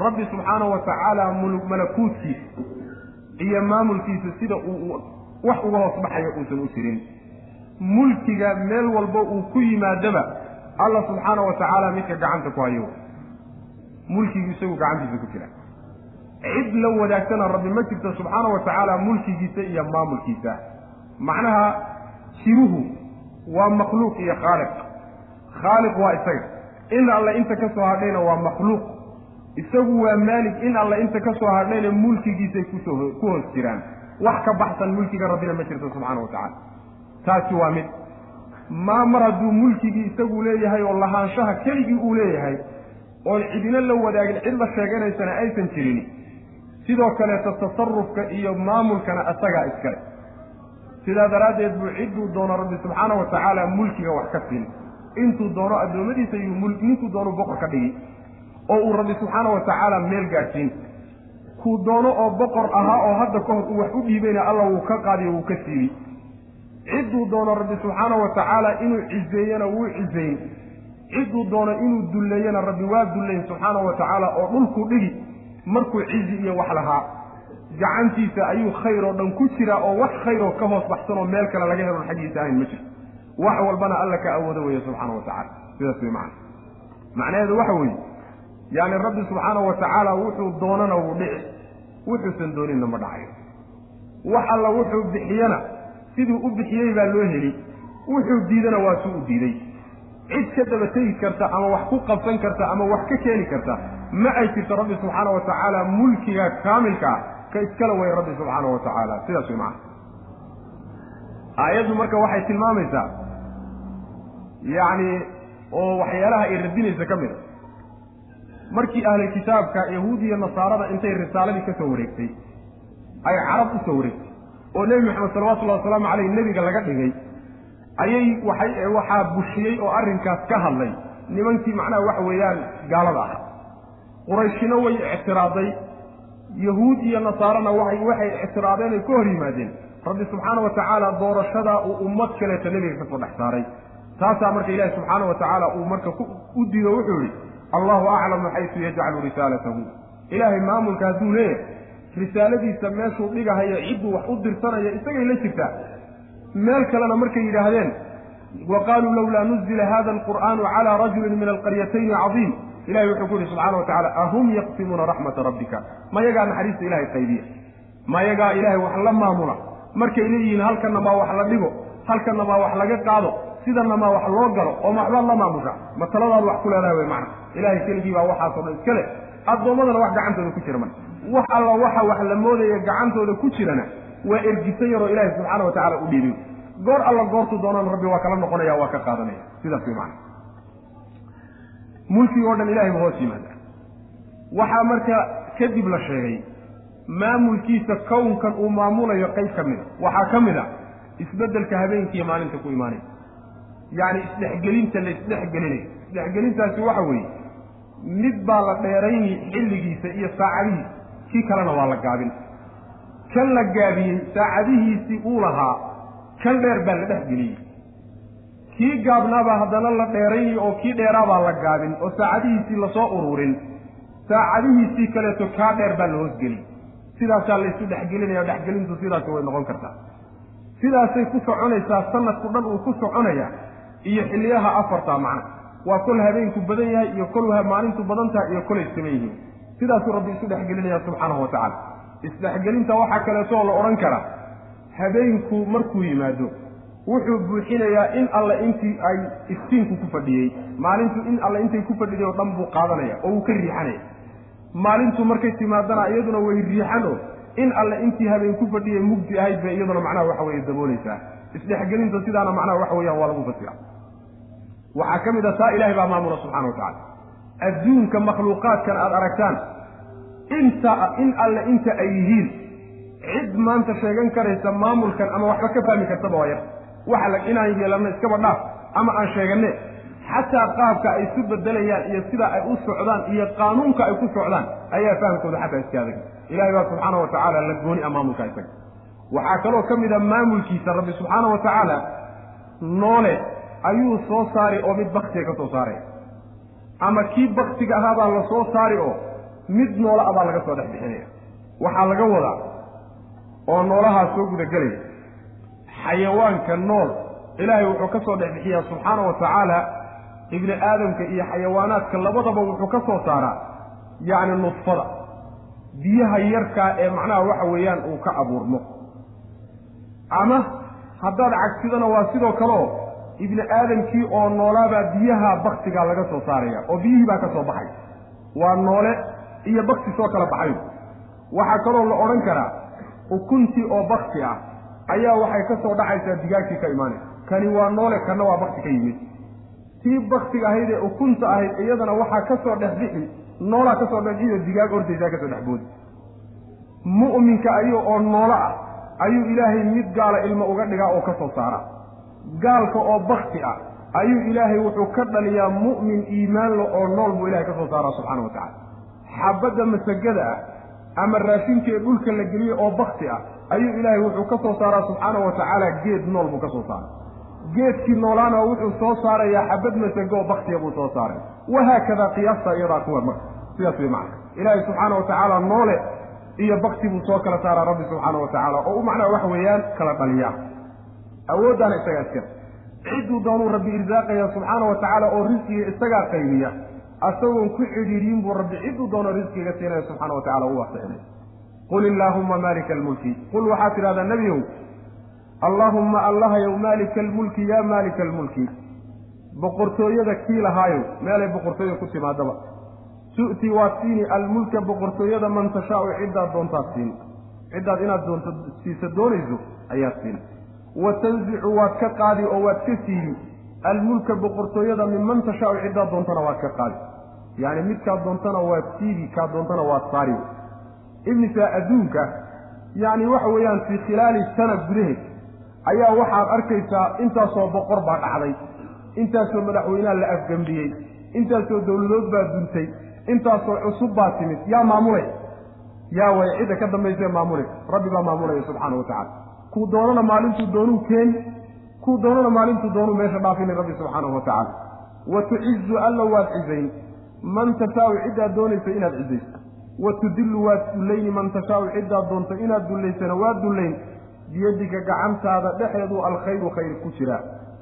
rabbi subxaanahu wa tacaala malakuutkiisa iyo maamulkiisa sida uu wax uga hoos baxayo uusan u jirin. Mulkiga meel walba uu ku yimaadaba alla subxaanahu wa tacaala midka gacanta ku hayo. Mulkigu isagu gacantiisa ku jira cid la wadaagtana rabbi ma jirto subxaanahu wa tacaala mulkigiisa iyo maamulkiisa. Macnaha jiruhu waa makhluuq iyo khaaliq. Khaaliq waa isaga. In alle inta ka soo hadhayna waa makhluuq. Isagu waa maalig in alle inta ka soo hadhayna mulkigiisay ku soo ku hoos jiraan. Wax ka baxsan mulkiga rabbina ma jirto subxaana wa tacaala. Taasi waa mid. Maa mar hadduu mulkigii isagu leeyahay oo lahaanshaha keligii uu leeyahay oon cidina la wadaagin cid la sheeganaysana aysan jirin sidoo kaleeto tasarufka iyo maamulkana isagaa iskale sidaa daraaddeed buu cidduu doono rabbi subxaana wa tacaala mulkiga wax ka siin. Intuu doono addoommadiisa iyuu ninkuu doonu boqor ka dhigi oo uu rabbi subxaana wa tacaala meel gaadhsiin. Kuu doono oo boqor ahaa oo hadda ka hor uu wax u dhiibayna alla wuu ka qaadiyo wuu ka siibi cidduu doono rabbi subxaana wa tacaala inuu cizeeyena wuu cizayn cidduu doono inuu dulleeyena rabbi waa dullayn subxaana wa tacaala oo dhulku dhigi markuu cizi iyo wax lahaa gacantiisa ayuu khayr oo dhan ku jiraa oo wax khayroo ka hoos baxsan oo meel kale laga helon xaggiisa ahayn ma jirto. Wax walbana alla ka awoodo weeye subxaana wa tacala sidaas wey macana macnaheedu waxa weeye yaani rabbi subxaana wa tacaala wuxuu doonana wuu dhici. Wuxuusan dooninna ma dhacayo. Wax alla wuxuu bixiyana siduu u bixiyey baa loo heli. Wuxuu diidana waa suu u diiday. Cid ka daba tegi karta ama wax ku qabsan karta ama wax ka keeni karta ma ay jirto rabbi subxaana wa tacaala mulkiga kaamilka ah ka iskala way rabbi subxaana wa tacaala. Sidaas way macana aayaddu marka waxay tilmaamaysaa yacni oo waxyaalaha ay radinaysa ka mid a. Markii ahli kitaabka yahuud iyo nasaarada intay risaaladii ka soo wareegtay ay carab u soo wareegtay oo nebi maxamed salawatullahi wasalaamu caleyh nebiga laga dhigay ayay waxay waxaa bushiyey oo arrinkaas ka hadlay. Nimankii macnaha waxa weeyaan gaalada ah qurayshina way ictiraaday. Yahuud iyo nasaarana waxay ictiraadeen ay ka hor yimaadeen. Rabbi subxaana wa tacaala doorashadaa uu ummad kaleeto nebiga ka soo dhex saaray. Taasaa marka ilaahi subxaana wa tacaala uu marka u diido wuxuu yihi allahu aclamu xaysu yajcalu risaalatahu. Ilaahay maamulka hadduu leeyahay risaaladiisa meeshuu dhigahayo cidduu wax u dirsanaya isagay la jirtaa. Meel kalena markay yidhaahdeen wa qaaluu lawlaa nuzila hada alqur'aanu calaa rajulin min alqaryatayni cadiim ilahay wuxuu ku yihi subxana wa tacala ahum yaqsimuuna raxmata rabbika? Mayagaa naxariista ilahay qaybiya? Mayagaa ilaahay wax la maamula? Markay leeyihiin halkanna maa wax la dhigo? Halkanna maa wax laga qaado? Sidanna maa wax loo galo? Oo maxbaad la maamusha masaladaad wax ku leedahay wey macna. Ilahay keligii baa waxaasoo dhan iska leh. Addoommadana wax gacantooda ku jira marka. Wax alla waxa wax la moodaya gacantooda ku jirana waa ergisan yaroo ilaahay subxaana wa tacala u dhiibay goor alla goortu doonana rabbi waa kala noqonaya waa ka qaadanaya. Sidaas way macana mulkigi oo dhan ilahay ba hoos yimaada. Waxaa marka kadib la sheegay maamulkiisa kownkan uu maamulayo qayb ka mida waxaa ka mid a isbeddelka habeenkiiyo maalinta ku imaanaya yacni isdhexgelinta la isdhexgelinayo isdhexgelintaasi waxa weeye mid baa la dheerayni xilligiisa iyo saacadihiisa kii kalena waa la gaabin. Kan la gaabiyey saacadihiisii uu lahaa kan dheer baa la dhexgeliyey kii gaabnaabaa haddana la dheerayni oo kii dheeraabaa la gaabin oo saacadihiisii la soo ururin. Saacadihiisii kaleeto kaa dheer baa la hoosgeli sidaasaa laysu dhexgelinaya dhexgelintu sidaasi way noqon kartaa. Sidaasay ku soconaysaa sanadku dhan uu ku soconaya iyo xilliyaha afarta macna waa kol habeenku badan yahay iyo kol maalintu badan tahay iyo kolay saman yihiin. Sidaasuu rabbi isu dhexgelinaya subxaanahu wa tacaala. Isdhexgelinta waxaa kaleetoo la odhan karaa habeenku markuu yimaado wuxuu buuxinayaa in alle intii ay iftiinku ku fadhiyey. Maalintu in alle intay ku fadhiday oo dhan buu qaadanaya oo uu ka riixanaya. Maalintu markay timaadana iyaduna way riixan oo in alle intii habeen ku fadhiyay mugdi ahayd bay iyaduna macnaha waxa weeye daboolaysaa isdhexgelinta sidaana macnaha waxa weeyaan waa lagu fasira. Waxaa ka mid a taa ilahay baa maamula subxana wa tacala adduunka makhluuqaadkan aada aragtaan inta in alle inta ay yihiin cid maanta sheegan karaysa maamulkan ama waxba ka fahmi kartaba waa yar waxa inaan yeelanno iskaba dhaaf ama aan sheeganne xataa qaabka ay isu bedelayaan iyo sida ay u socdaan iyo qaanuunka ay ku socdaan ayaa fahamkooda xataa iska adag. Ilahay baa subxaana wa tacaala la gooni a maamulka isaga. Waxaa kaloo ka mid a maamulkiisa rabbi subxaana wa tacaala noole ayuu soo saari oo mid baktiga ka soo saaray. Ama kii baktiga ahaabaa la soo saari oo mid noolo abaa laga soo dhex bixinaya. Waxaa laga wadaa oo noolahaa soo gudagelaya xayawaanka nool. Ilaahay wuxuu ka soo dhex bixiyaa subxaana wa tacaala ibni aadamka iyo xayawaanaadka labadaba wuxuu ka soo saaraa yacni nudfada biyaha yarkaa ee macnaha waxa weeyaan uu ka abuurmo. Ama haddaad cagsidana waa sidoo kaleo ibni aadamkii oo noolaabaa biyaha baktigaa laga soo saaraya oo biyihii baa ka soo baxay. Waa noole iyo bakti soo kala baxay. Waxaa kaloo la odhan karaa ukuntii oo bakti ah ayaa waxay ka soo dhacaysaa digaagtii ka imaanaysa kani waa noole kanna waa bakti ka yimid. Tii baktiga ahayd ee ukunta ahayd iyadana waxaa ka soo dhex bixi noolaa ka soo dhex bixi oo digaag ordaysaa ka soo dhex boodi. Mu'minka ayuu oo noolo ah ayuu ilaahay mid gaala ilmo uga dhigaa oo ka soo saara. Gaalka oo bakti ah ayuu ilaahay wuxuu ka dhaliyaa mu'min iimaanle oo nool buu ilahay ka soo saaraa subxaana wa tacala xabadda masagada ah ama raashinkee dhulka la geliye oo bakti ah ayuu ilaahay wuxuu ka soo saaraa subxaana wa tacaala geed nool buu ka soo saara geedkii noolaana wuxuu soo saarayaa xabad masago oo baktiya buu soo saaray. Wahaakada qiyaasta iyadaa kuwa marka. Sidaas way macna ilaahay subxaana wa tacaala noole iyo bakti buu soo kala saaraa rabbi subxaana wa tacaala oo u macnaha waxa weeyaan kala dhaliyaa awooddaana isagaa iskale cidduu doonuu rabbi irsaaqaya subxaana wa tacaala oo risqiga isagaa qaybiya. Asagoon ku xidhiidhiin buu rabbi cidduu doono risqiga siinaya wa tacala u waasixinay qul illaahumma maalika almulki qul waxaad tidhahdaa nebiyow allaahumma allahayow maalika almulki yaa maalika almulki boqortooyada kii lahaayo meelay boqortooya ku timaadaba tu'ti waad siini almulka boqortooyada man tashaau ciddaad doontaad siini ciddaad inaad doonto siisa doonayso ayaad siini wa tanzicu waad ka qaadi oo waad ka siibi almulka boqortooyada minman tashaau ciddaad doontana waad ka qaadi yacni midkaad doontana waad siibi kaad doontana waad saari imisa adduunka yacni waxa weeyaan fii khilaali sana gudaheed ayaa waxaad arkaysaa intaasoo boqor baa dhacday. Intaasoo madaxweynaha la afgembiyey intaasoo dowladood baa duntay intaasoo cusub baa timid. Yaa maamulay yaa way cidda ka dambaysae maamulay rabbi baa maamulaya subxaana wa tacala kuu doonana maalintuu doonuu keeni kuu doonana maalintuu doonuu meesha dhaafini rabbi subxaanahu wa tacaala. Wa tucizu alla waad cizayn. Man tashaau ciddaad doonaysa inaad cizayso wa tudillu waad dullayni man tashaau ciddaad doonto inaad dullaysana waad dullayn biyadika gacantaada dhexeedu alkhayru khayr ku jiraa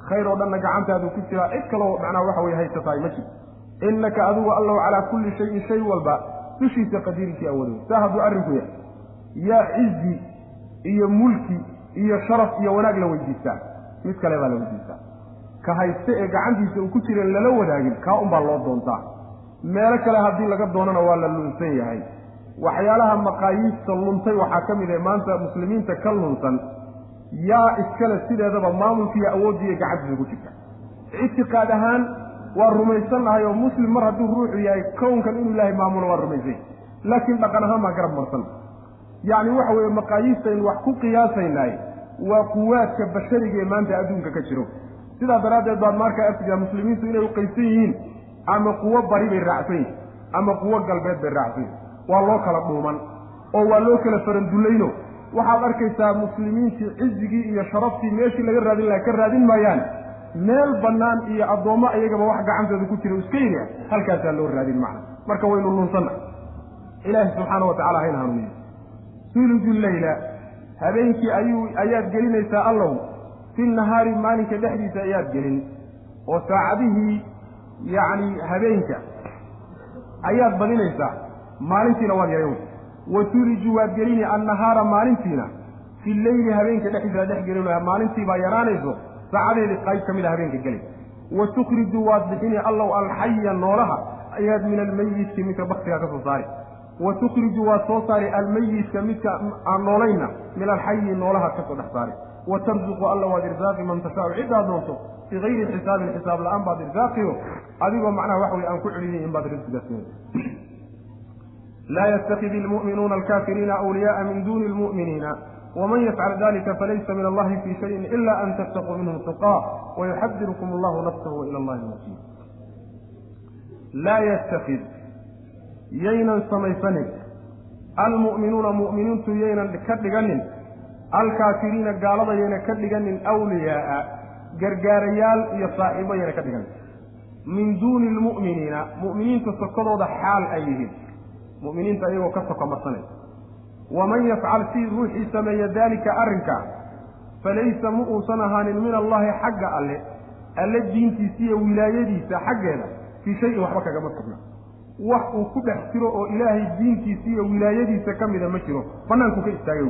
khayr oo dhanna gacantaadu ku jiraa cid kaloo macnaha waxa weye haysatahay ma jirto innaka adigu allow calaa kulli shayin shay walba dushiisa qadiirinkii awooday saa hadduu arrinku yahay yaa cizi iyo mulki iyo sharaf iyo wanaag la weydiistaa. Mid kale baa la weydiistaa. Ka hayste ee gacantiisa uu ku jiran lala wadaagin kaa unbaa loo doontaa meelo kale haddii laga doonana waa la lunsan yahay. Waxyaalaha maqaayiista luntay waxaa ka mid ah maanta muslimiinta ka lunsan yaa iskale sideedaba maamulkiiyo awooddiiyo gacantiisa ku jirta ictiqaad ahaan waa rumaysan nahay oo muslim mar hadduu ruuxu yahay kownkan inuu ilaahay maamulo waa rumaysan laakiin dhaqan ahaan baa garab marsan. Yacni waxa weeye maqaayiistaynu wax ku qiyaasaynahay waa quwaadka bashariga ee maanta adduunka ka jiro. Sidaa daraaddeed baad markaa artigaa muslimiintu inay qaysan yihiin ama kuwo bari bay raacsan yihiin ama kuwo galbeed bay raacsan yihiin waa loo kala dhuuman. Oo waa loo kala farandullayno waxaad arkaysaa muslimiintii cizigii iyo sharaftii meeshii laga raadin laha ka raadin maayaan. Meel bannaan iyo addoommo iyagaba wax gacantooda ku jira iska yiri halkaasaa loo raadin macna. Marka waynu lunsanna ilaahi subxaana wa tacala hayna hanuuniyo. Suuluju leyla habeenkii ayuu ayaad gelinaysaa allow. Fi nahaari maalinka dhexdiisa ayaad gelin. Oo saacadihii yacni habeenka ayaad badinaysaa maalintiina waad yaray wa tuliju waad gelini annahaara maalintiina fi leyli habeenka dhexdiisa dhex gelin maalintii baa yaraanayso saacadeedii qayb ka mid a habeenka gelay wa tukhriju waad bixini allow alxaya noolaha ayaad min almeyiti midka baktigaa ka soo saari. Wa tukhriju waad soo saari almeyitka midka aan noolayna min alxayi noolaha ka soo dhex saari wa tarzuqu alla waad irsaaqi man tashaau ciddaad doonto bigayri xisaabin xisaab la'aan baad irsaaqiyo adigoo macnaha wax wey aan ku celinayn in baad risqigaas laa yatakid ilmu'minuuna alkafiriina awliyaءa min duni lmu'miniina wman yafcal dalika falaysa min allahi fi shayin ila an tattaquu minhum tuqaa wayuxadirukum allahu nafsahu ila allahi masiir laa yatakid yaynan samaysanin. Almu'minuuna mu'miniintu yaynan ka dhiganin alkaafiriina gaalada yayna ka dhiganin awliyaaa gargaarayaal iyo saaxiibo yayna ka dhiganin. Min duuni lmu'miniina mu'miniinta sokodooda xaal ay yihiin. Mu'miniinta iyagoo ka soko marsanay. Waman yafcal sii ruuxii sameeya daalika arrinkaa falaysa ma uusan ahaanin min allahi xagga alle alle diintiisa iyo wilaayadiisa xaggeeda fii shayin waxba kagama sugna. Wax uu ku dhex jiro oo ilaahay diintiisa iyo wilaayadiisa ka mida ma jiro bannaanku ka istaagay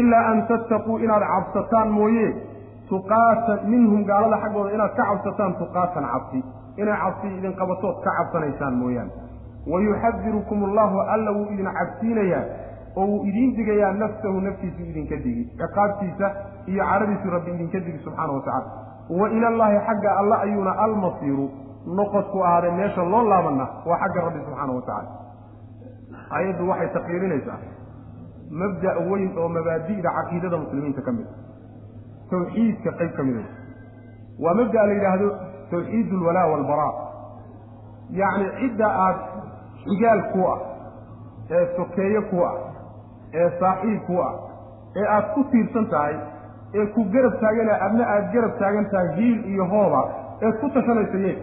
ilaa an tattaquu inaad cabsataan mooye tuqaatan minhum gaalada xaggooda inaad ka cabsataan tuqaatan cabsi inay cabsi idin qabatood ka cabsanaysaan mooyaane wayuxadirukum allahu alla wuu idin cabsiinayaa oo wuu idiin digayaa nafsahu naftiisu idinka digi ciqaabtiisa iyo caradiisu rabbi idinka digi subxaana wa tacala wa ilallaahi xagga alla ayuuna almasiiru noqodku ahaaday meesha loo laabana waa xagga rabbi subxaana wa tacala ayaddu waxay taqriirinaysaa mabda' weyn oo mabaadi'da caqiidada muslimiinta ka mid a tawxiidka qayb ka mida waa mabda' la yidhaahdo tawxiid alwalaa walbaraa yacni cidda aad xigaal ku ah ee sokeeye ku ah ee saaxiib ku ah ee aad ku tiirsan tahay ee ku garab taagana adna aada garab taagan tahay hiil iyo hooba eed ku tashanaysa yeeg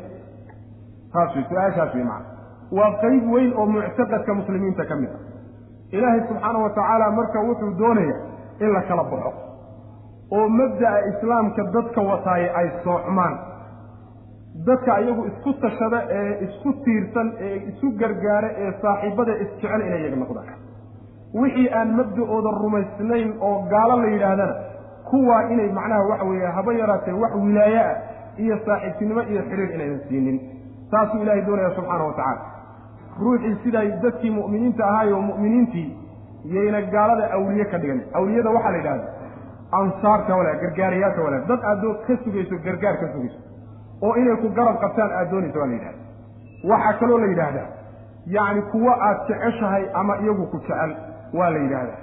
taas wey su'aashaas wey macana waa qayb weyn oo muctaqadka muslimiinta ka mid ah ilaahay subxaana wa tacaala marka wuxuu doonaya in la kala baxo oo mabda'a islaamka dadka wataaye ay soocmaan dadka iyagu isku tashada ee isku tiirsan ee isu gargaara ee saaxiibada isjecel inay iyaga noqdaan. Wixii aan mabda'ooda rumaysnayn oo gaalo la yidhaahdana kuwaa inay macnaha waxa weeye haba yaraatee wax wilaaye ah iyo saaxiibtinimo iyo xiriir inaynan siinin. Saasuu ilaahay doonaya subxaana wa tacaala ruuxii siday dadkii mu'miniinta ahaayoo mu'miniintii yayna gaalada awliye ka dhigan. Awliyada waxaa la yidhahda ansaarka walaa gargaarayaasha walaa dad aadoo ka sugayso gargaar ka sugayso. Oo inay ku garab qabtaan aada doonaysa waa la yidhahda waxaa kaloo la yidhaahdaa yacni kuwo aad jeceshahay ama iyagu ku jecel waa la yidhaahdaa.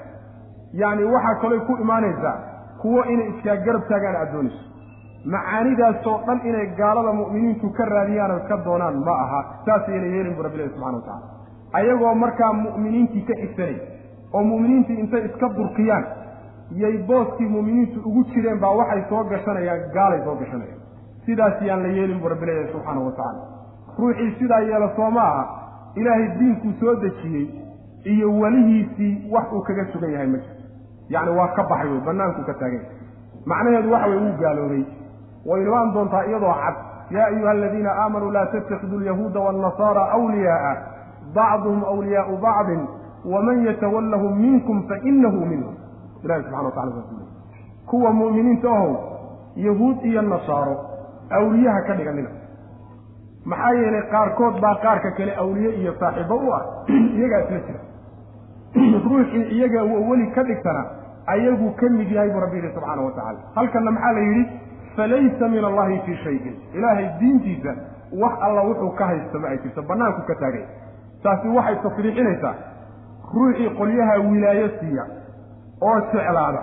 Yacni waxaa kaloo ku imaanaysaa kuwo inay iskaa garab taagaan aada doonayso macaanidaasoo dhan inay gaalada mu'miniintu ka raadiyaan oy ka doonaan ma aha. Saasayna yeelin bu rabbilahi subxana wa tacala ayagoo markaa mu'miniintii ka xigsanay oo mu'miniintii intay iska durkiyaan yay booskii mu'miniintu ugu jireen baa waxay soo gashanayaan gaalay soo gashanayaan. Sidaas yaan la yeelin bu rabbilahi subxaana wa tacaala ruuxii sidaa yeela soo ma aha ilaahay diinkuu soo dejiyey iyo welihiisii wax uu kaga sugan yahay ma jiro. Yacni waa ka baxay wey bannaankuu ka taagay. Macnaheedu waxa weye wuu gaaloobay way imaan doontaa iyadoo cad. Yaa ayuha aladiina aamanuu laa tattakidu alyahuuda waannasaara awliyaaa bacduhum awliyaau bacdin waman yatawallahum minkum fainahu minhum. Ilahi subxana wa tacala saas kuwa mu'miniinta ahow yahuud iyo nasaaro awliyaha ka dhiganina maxaa yeelay qaarkood baa qaarka kale awliye iyo saaxiibo u ah iyagaa isla jira. Ruuxii iyaga weli ka dhigtana ayaguu ka mid yahay buu rabbi yidhi subxaana wa tacala halkanna maxaa la yidhi falaysa min allahi fii shayin ilaahay diintiisa wax alla wuxuu ka haysto ma ay jirto bannaanku ka taagay taasi waxay tasriixinaysaa ruuxii qolyaha wilaayo siiya oo jeclaada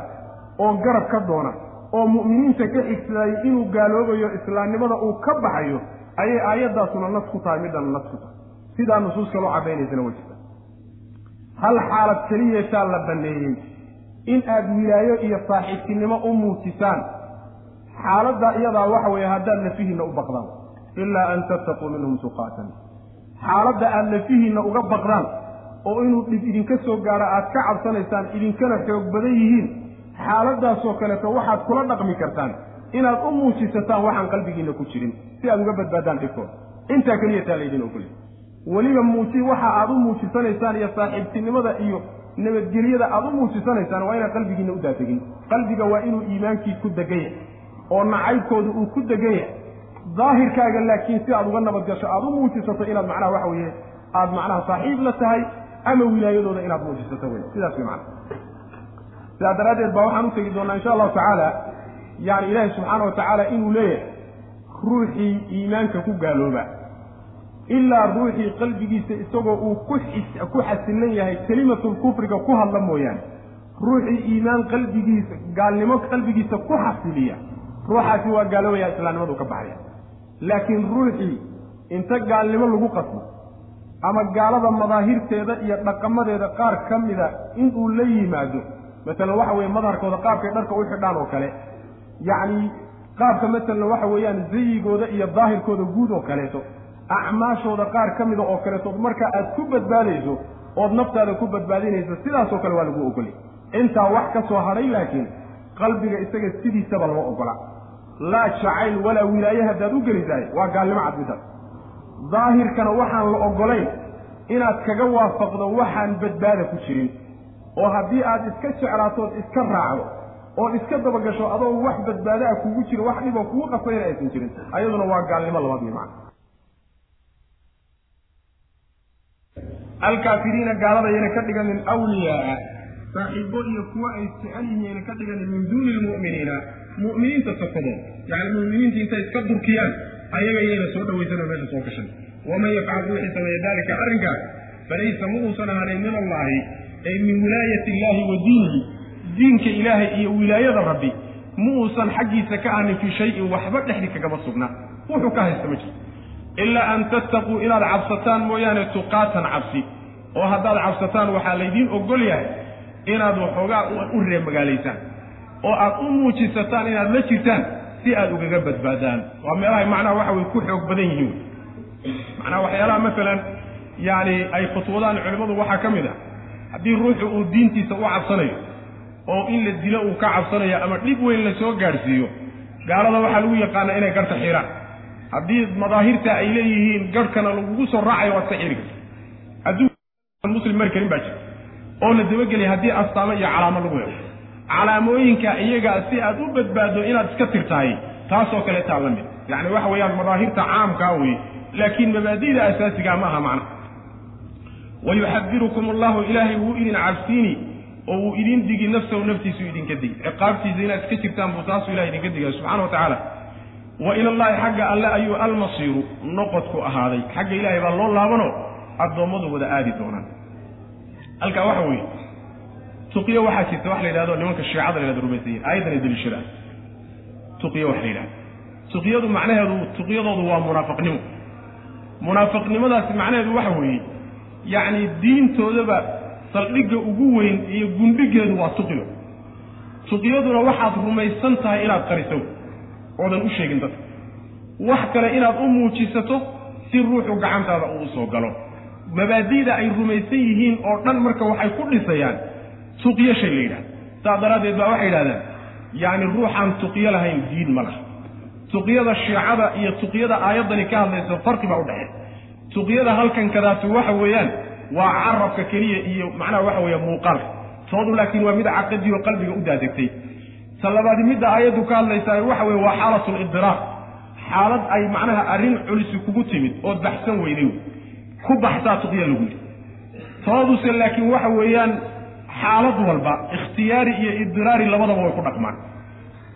oo garab ka doona oo mu'miniinta ka xigsaday inuu gaaloobayo islaamnimada uu ka baxayo ayay aayaddaasuna nas ku tahay midana nas ku tahay sidaa nusuus kaloo cadaynaysana way jirta hal xaalad keliyeetaa la banneeyey in aad wilaayo iyo saaxiibtinimo u muujisaan xaaladda iyadaa waxa weeye haddaad lafihiinna u baqdaan ilaa an tattaquu minhum tuqaatan xaaladda aada lafihiinna uga baqdaan oo inuu dhib idinka soo gaadho aad ka cabsanaysaan idinkana xoog badan yihiin xaaladaasoo kaleeto waxaad kula dhaqmi kartaan. Inaad u muujisataan waxaan qalbigiinna ku jirin si aad uga badbaadaan dhibkooda intaa keliyataa laydin ogolay weliba muuji waxa aad u muujisanaysaan iyo saaxiibtinimada iyo nabadgelyada aad u muujisanaysaan waa inaan qalbigiinna u daadegin qalbiga waa inuu iimaankii ku deganya oo nacaybkooda uu ku deganya daahirkaaga laakiin si aad uga nabadgasho aad u muujisato inaad macnaha waxa weeye aad macnaha saaxiib la tahay ama wilaayadooda inaad muujisato wey sidaas macana sidaa daraaddeed baa waxaan u tegi doonaa insha allahu tacaala yani ilaahi subxaana wa tacaala inuu leeyahay ruuxii iimaanka ku gaalooba. Ilaa ruuxii qalbigiisa isagoo uu ku xasilan yahay kelimatulkufriga ku hadla mooyaane. Ruuxii iimaan qalbigiisa gaalnimo qalbigiisa ku xasiliya ruuxaasi waa gaaloobaya islaamnimadu ka baxaya. Laakiin ruuxii inta gaalnimo lagu qasbo ama gaalada madaahirteeda iyo dhaqamadeeda qaar ka mida inuu la yimaado masalan waxa weeye madharkooda qaabkay dharka u xidhaan oo kale yacni qaabka masalan waxa weeyaan zayigooda iyo daahirkooda guud oo kaleeto acmaashooda qaar ka mida oo kaleeto marka aad ku badbaadayso ood naftaada ku badbaadinayso sidaasoo kale waa lagu ogolay intaa wax ka soo hadhay laakiin qalbiga isaga sidiisaba lama ogola laa jacayl walaa wilaaye haddaad u gelisahay waa gaalnimo cadmidaas daahirkana waxaan la ogolayn inaad kaga waafaqdo waxaan badbaada ku jirin. Oo haddii aad iska jeclaatood iska raacdo ood iska dabagasho adoo wax badbaado ah kugu jiro wax dhiboo kugu qasayna aysan jirin. Ayaduna waa gaalnimo labaadii macna. Alkaafiriina gaalada yayna ka dhiganin awliyaaa saaxiibo iyo kuwo ay jecel yihiin ka dhiganin min duuni lmu'miniina mu'miniinta sokodood yacni mu'miniinta intay iska durkiyaan ayaga yayna soo dhawaysan oo meesha soo gashan. waman yafcal ruuxii sameeya daalika arrinkaas falaysa ma uusan ahaanayn min allaahi ay min wilaayati illaahi wa diinihi diinka ilaahay iyo wilaayada rabbi ma uusan xaggiisa ka ahanin fii shayin waxba dhexdi kagama sugna wuxuu ka haysta ma jiro ilaa an tattaquu inaad cabsataan mooyaane tuqaatan cabsi oo haddaad cabsataan waxaa laydiin ogol yahay inaad waxoogaa u reemagaalaysaan oo aad u muujisataan inaad la jirtaan si aad ugaga badbaadaan. Waa meelahay macnaha waxa weye ku xoog badan yihiin macnaha waxyaalaha masalan yaani ay khutwadaan culimmadu waxaa ka mid ah haddii ruuxu uu diintiisa u cabsanayo oo in la dilo uu ka cabsanayo ama dhib weyn la soo gaadhsiiyo gaalada waxaa lagu yaqaanaa inay garhka xiraan haddii madaahirta ay leeyihiin garhkana lagugu soo raacayo waad ka xiri karta hadduu muslim mari karin baa jira. Oo la dabageliya haddii astaamo iyo calaamo lagu helo calaamooyinka iyagaa si aad u badbaado inaad iska tirtahay taasoo kaleetaa la mid yacni waxa weeyaan madaahirta caamkaa weye laakiin mabaadi'da asaasigaa ma aha macna. Wayuxadirukum allahu ilaahay wuu idin cabsiini oo wuu idin digi nafsahu naftiisu idinka digi. Ciqaabtiisa inaad iska jirtaan buu taasuu ilahay idinka digaya subxana wa tacaala. Wa ilallahi xagga alle ayuu almasiiru noqodku ahaaday. Xagga ilaahay baa loo laabano addoommadu wada aadi doonaan. Halkaa waxa weeye tuqiyo waxaa jirta wax la yidhahdo nimanka shiicada la yhahdo rumaysayin aayaddanay deliishadaan tuqiyo wax la yidhahdo. Tuqiyadu macnaheedu tuqyadoodu waa munaafiqnimo munaafiqnimadaasi macnaheedu waxa weeye yacni diintoodaba saldhigga ugu weyn iyo gundhigeedu waa tuqiyo tuqyaduna waxaad rumaysan tahay inaad qariso oodan u sheegin dadka wax kale inaad u muujisato si ruuxu gacantaada uu soo galo. Mabaadi'da ay rumaysan yihiin oo dhan marka waxay ku dhisayaan tuqyo shay la yidhahda saas daraaddeed baa waxay yidhahdaan yacni ruuxaan tuqyo lahayn diin ma laha. Tuqyada shiicada iyo tuqyada aayaddani ka hadlaysa farqi baa udhexeeya tuqyada halkan kadaatu waxa weeyaan waa carabka keliya iyo macnaha waxa weeya muuqaalka. Toodu laakiin waa mid caqadii oo qalbiga u daadegtay. Ta labaadi midda aayaddu ka hadlaysaa waxa weye waa xaalatu xaalad ay macnaha arrin culisi kugu timid ood baxsan weyday. Ku baxsaa tuqya lagu yidhi. Tooduse laakiin waxa weeyaan xaalad walba ikhtiyaari iyo idiraari labadaba way ku dhaqmaan.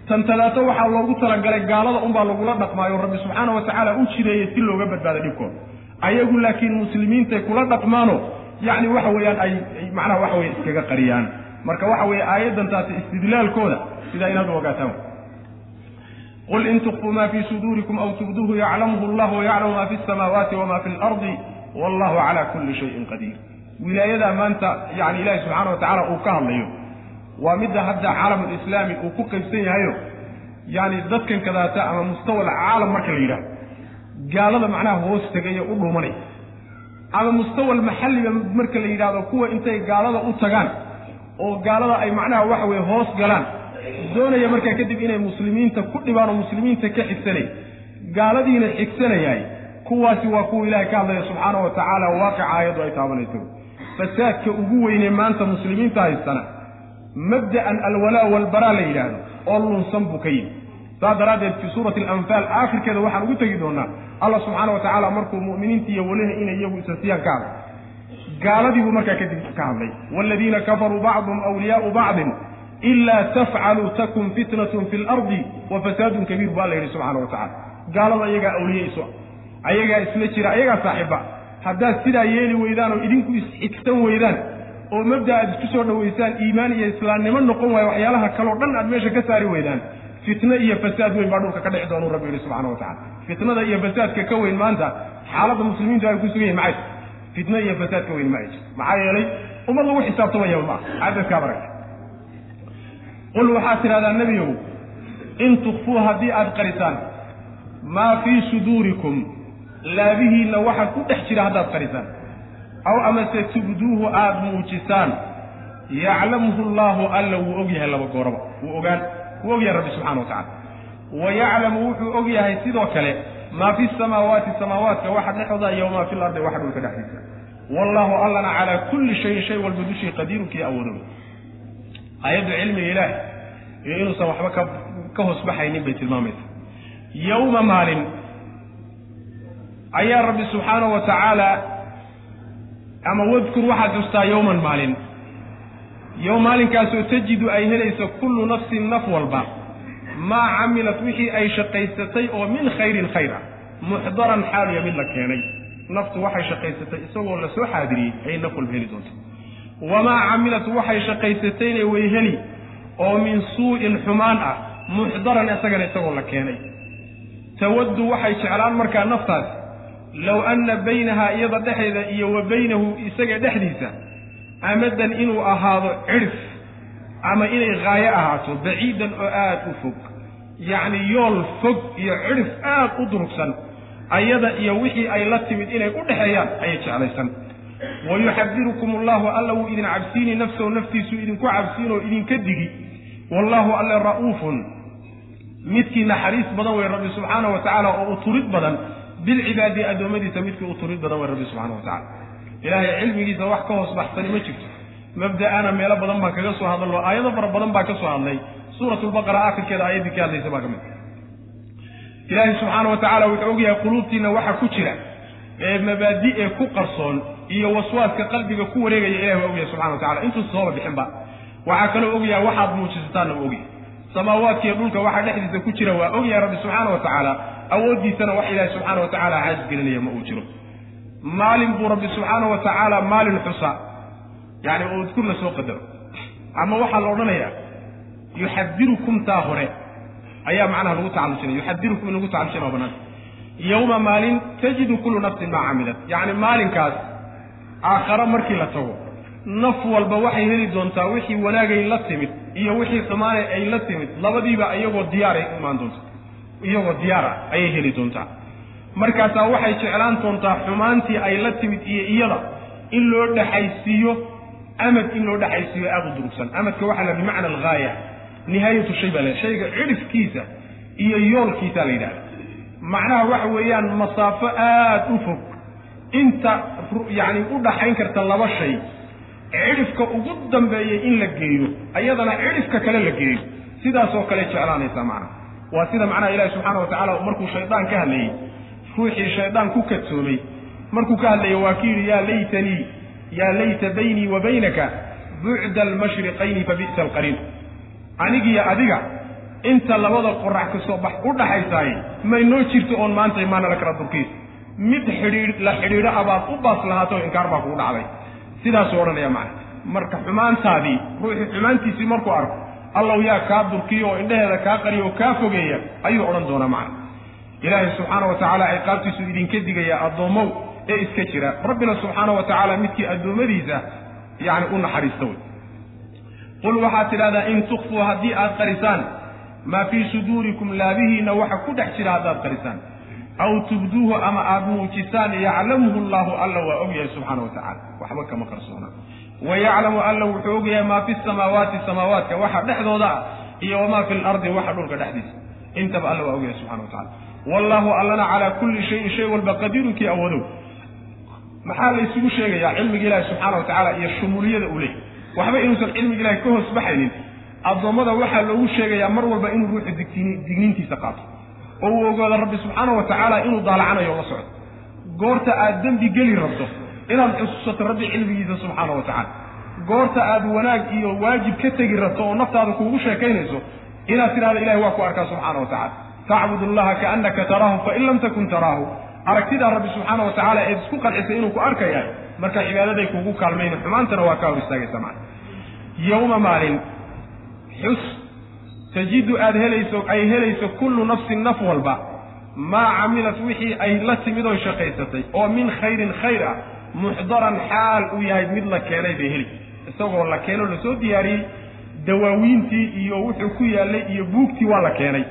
Tan tadaato waxaa loogu talagalay gaalada unbaa lagula dhaqmaayo rabbi subxaana wa tacaala u jireeyey si looga badbaado dhibkooda. Ayagu laakiin muslimiintay kula dhaqmaano yacni waxa weeyaan ay macnaha waxa weye iskaga qariyaan. Marka waxa weeye aayaddan taasi istidlaalkooda sidaa inaad ogaataan qul in tukfuu ma fii suduurikum aw tubduuhu yaclamuhu allah wayaclamu ma fi samaawaati wama fi lardi wallahu cala kulli shayin qadiir wilaayadaa maanta yani ilaahi subxaana wa tacaala uu ka hadlayo. Waa midda hadda caalamulislaami uu ku qaybsan yahayo. Yani dadkan kadaata ama mustawa alcaalam marka la yidhahdo gaalada macnaha hoos tegaya u dhuumanaya ama mustawa almaxalliga marka la yidhahdo kuwa intay gaalada u tagaan. Oo gaalada ay macnaha waxa weye hoos galaan. Doonaya markaa kadib inay muslimiinta ku dhibaan oo muslimiinta ka xigsanay gaaladiina xigsanayaay. Kuwaasi waa kuwa ilaahay ka hadlaya subxaana wa tacaala waaqica aayaddu ay taabanayso fasaadka ugu weynee maanta muslimiinta haystana mabda'an alwalaa walbaraa la yidhaahdo oo lunsan buu ka yimi. Saas daraaddeed fii suurati alanfaal aakhirkeeda waxaan ugu tegi doonaa allah subxaana wa tacaala markuu mu'miniinta iyo weliha inay iyagu isasiyaan ka hadlay. Gaaladii buu markaa kadib ka hadlay. Waaladiina kafaruu bacduhum awliyaau bacdin ilaa tafcaluu takun fitnatun fi lardi wa fasaadun kabiir bu alla yidhi subxana wa tacala gaalada ayagaa awliye isu ayagaa isla jira ayagaa saaxiiba haddaad sidaa yeeli weydaan oo idinku isxigsan weydaan oo mabda aad isku soo dhowaysaan iimaan iyo islaamnimo noqon waayo waxyaalaha kaleo dhan aad meesha ka saari weydaan. Fitno iyo fasaad weyn baa dhulka ka dhici doonuu rabbi yidhi subxana wa tacala fitnada iyo fasaadka ka weyn maanta xaaladda muslimiintu ay ku sugan yahin maxay? Fitno iyo fasaad ka weyn ma maxaa yeelay ummad lagu xisaabtamayaba ma ah cadadkaad aragta qul waxaad tidhahdaa nebiyow in tukfuu haddii aad qarisaan maa fii suduurikum laabihiinna waxa ku dhex jira haddaad qarisaan aw amase tubduuhu aada muujisaan. Yaclamuhu allaahu alla wuu og yahay laba gooraba wuu ogaan wuu og yahay rabbi subxana wa tacala wa yaclamu wuxuu og yahay sidoo kale maa fi samaawaati samaawaadka waxa dhexooda iyo wamaa fi lardi waxa dhulka dhexdiisa. Wallaahu allana calaa kulli shayin shay walba dushii qadiirunkii awoodow. Aayaddu cilmiga ilaahi iyo inuusan waxba ka hoos baxaynin bay tilmaamaysa yowma maalin ayaa rabbi subxaanahu wa tacaala ama wadkur waxaad xustaa yowman maalin. Yowm maalinkaasoo tajidu ay helayso kullu nafsin naf walba. Maa camilat wixii ay shaqaysatay oo min khayrin khayr ah muxdaran xaaliya mid la keenay. Naftu waxay shaqaysatay isagoo la soo xaadiriyey ayay naf walba heli doonta wamaa camilat waxay shaqaysatayna way heli oo min suu'in xumaan ah. Muxdaran isagana isagoo la keenay. Tawaddu waxay jeclaan markaa naftaas low anna baynahaa iyada dhexeeda iyo wa baynahu isaga dhexdiisa amadan inuu ahaado cidhif ama inay haayo ahaato baciidan oo aada u fog yacni yool fog iyo cidhif aad u durugsan ayada iyo wixii ay la timid inay u dhexeeyaan ayay jeclaysan wa yuxadirukum allahu alla wuu idin cabsiini nafsahu naftiisuu idinku cabsiin oo idinka digi wallaahu alle ra'uufun midkii naxariis badan wey rabbi subxaana wa tacaala oo u turid badan bilcibaadi addoommadiisa midkii u turid badan wey rabbi subxana wa tacala ilaahay cilmigiisa wax ka hoos baxsani ma jirto mabda'ana meelo badan baan kaga soo hadalno aayado fara badan baa ka soo hadlay suurat lbaqara aakhirkeeda aayaddii ka hadlaysa baa ka mid ilaahay subxaana wa tacala wuxuu ogyahay quluubtiina waxa ku jira ee mabaadi ee ku qarsoon iyo waswaaska qalbiga ku wareegaya ilahi waa ogyahay subxana wa tacala intuusa sooba bixinba waxaa kaloo ogyahay waxaad muujisataanna u ogyahay samaawaadkiiyo dhulka waxa dhexdiisa ku jira waa ogyahay rabbi subxaana wa tacaala. Awooddiisana wax ilaahi subxaana wa tacaala caajis gelinaya ma uu jiro. Maalin buu rabbi subxaana wa tacaala maalin xusa yani oo udkur la soo qadaro. Ama waxaa la odhanayaa yuxadirukum taa hore. Ayaa macnaha lagu tacalujinaya yuxadirukum in lagu tacalujina waa banaanta yowma maalin tajidu kullu nafsin maa camilat. Yacni maalinkaas aakharo markii la tago naf walba waxay heli doontaa wixii wanaagay la timid iyo wixii xumaanay ay la timid labadiiba iyagoo diyaaray imaan doonta. Iyagoo diyaara ayay heli doontaa. Markaasaa waxay jeclaan doontaa xumaantii ay la timid iyo iyada in loo dhexaysiiyo amad in loo dhexaysiiyo aada u durugsan. Amadka waxaa la bimacna alghaaya nihaayatu shay baa la shayga cidhifkiisa iyo yoolkiisaa la yidhahda macnaha waxa weeyaan masaafo aad u fog. Inta yacni u dhaxayn karta laba shay cidhifka ugu dambeeyay in la geeyo ayadana cidhifka kale la geeyo. Sidaasoo kale jeclaanaysaa macnaha waa sida macnaha ilahi subxaana wa tacaala markuu shaydaan ka hadlayey ruuxii shaydaan ku kadsoomay markuu ka hadlaya waa ki yidhi yaa laytanii yaa layta baynii wa baynaka bucda almashriqayni fa bi'sa alqariin anigiyo adiga inta labada qorax ka soo bax u dhaxaysaaye may noo jirto oon maanta imaana la kala durkiis. Mid xidhiidh la xidhiidho abaad u baas lahaato inkaar baa kugu dhacday sidaasuu odhanaya macna. Marka xumaantaadii ruuxii xumaantiisii markuu arko allow yaa kaa durkiyo oo indhaheeda kaa qariyo oo kaa fogeeya ayuu odhan doonaa macna. Ilaahay subxaana wa tacaala ciqaabtiisuu idinka digaya addoommow ee iska jira. Rabbina subxaana wa tacaala midkii addoommadiisa yacni u naxariista wey. Qul waxaad tidhahdaa in tukfuu haddii aad qarisaan maa fii suduurikum laabihiinna waxa ku dhex jira haddaad qarisaan aw tubduuhu ama aada muujisaan yaclamuhu llahu alla waa ogyahay subxaana wa tacala waxba kama qarsoona wa yaclamu alla wuxuu ogyahay maa fi samaawaati samaawaadka waxa dhexdooda ah iyo wamaa fi lardi waxa dhulka dhexdiisa intaba alla waa ogyahay subxana wa wallahu allana calaa kulli shayin shay walba qadiirun kii awoodow maxaa la isugu sheegayaa cilmiga ilaahi subxaana wa tacaala iyo shumuuliyada uu leeyahy waxba inuusan cilmiga ilahi ka hoos baxaynin addoommada waxaa loogu sheegayaa mar walba inuu ruuxu digniintiisa qaato oo uu ogaado rabbi subxaana wa tacaala inuu daalacanayo la socdo goorta aad dembi geli rabto inaad xusuusato rabbi cilmigiisa subxaana wa tacaala. Goorta aad wanaag iyo waajib ka tegi rabto oo naftaada kuugu sheekaynayso inaad tidhahdo ilahi waa ku arkaa subxaana wa tacala tacbud allaha kaannaka taraahu fain lam takun taraahu. Aragtidaa rabbi subxaana wa tacaala eed isku qancisay inuu ku arkaya marka cibaadaday kuugu kaalmayna xumaantana waa kaa hor istaagaysa macana yowma maalin xus tajidu aada helayso ay helayso kullu nafsin naf walba. Maa camilat wixii ay la timid oy shaqaysatay oo min khayrin khayr ah muxdaran xaal uu yahay mid la keenay bay heli. Isagoo la keeno la soo diyaariyey dawaawiintii iyo wuxuu ku yaallay iyo buugtii waa la keenay.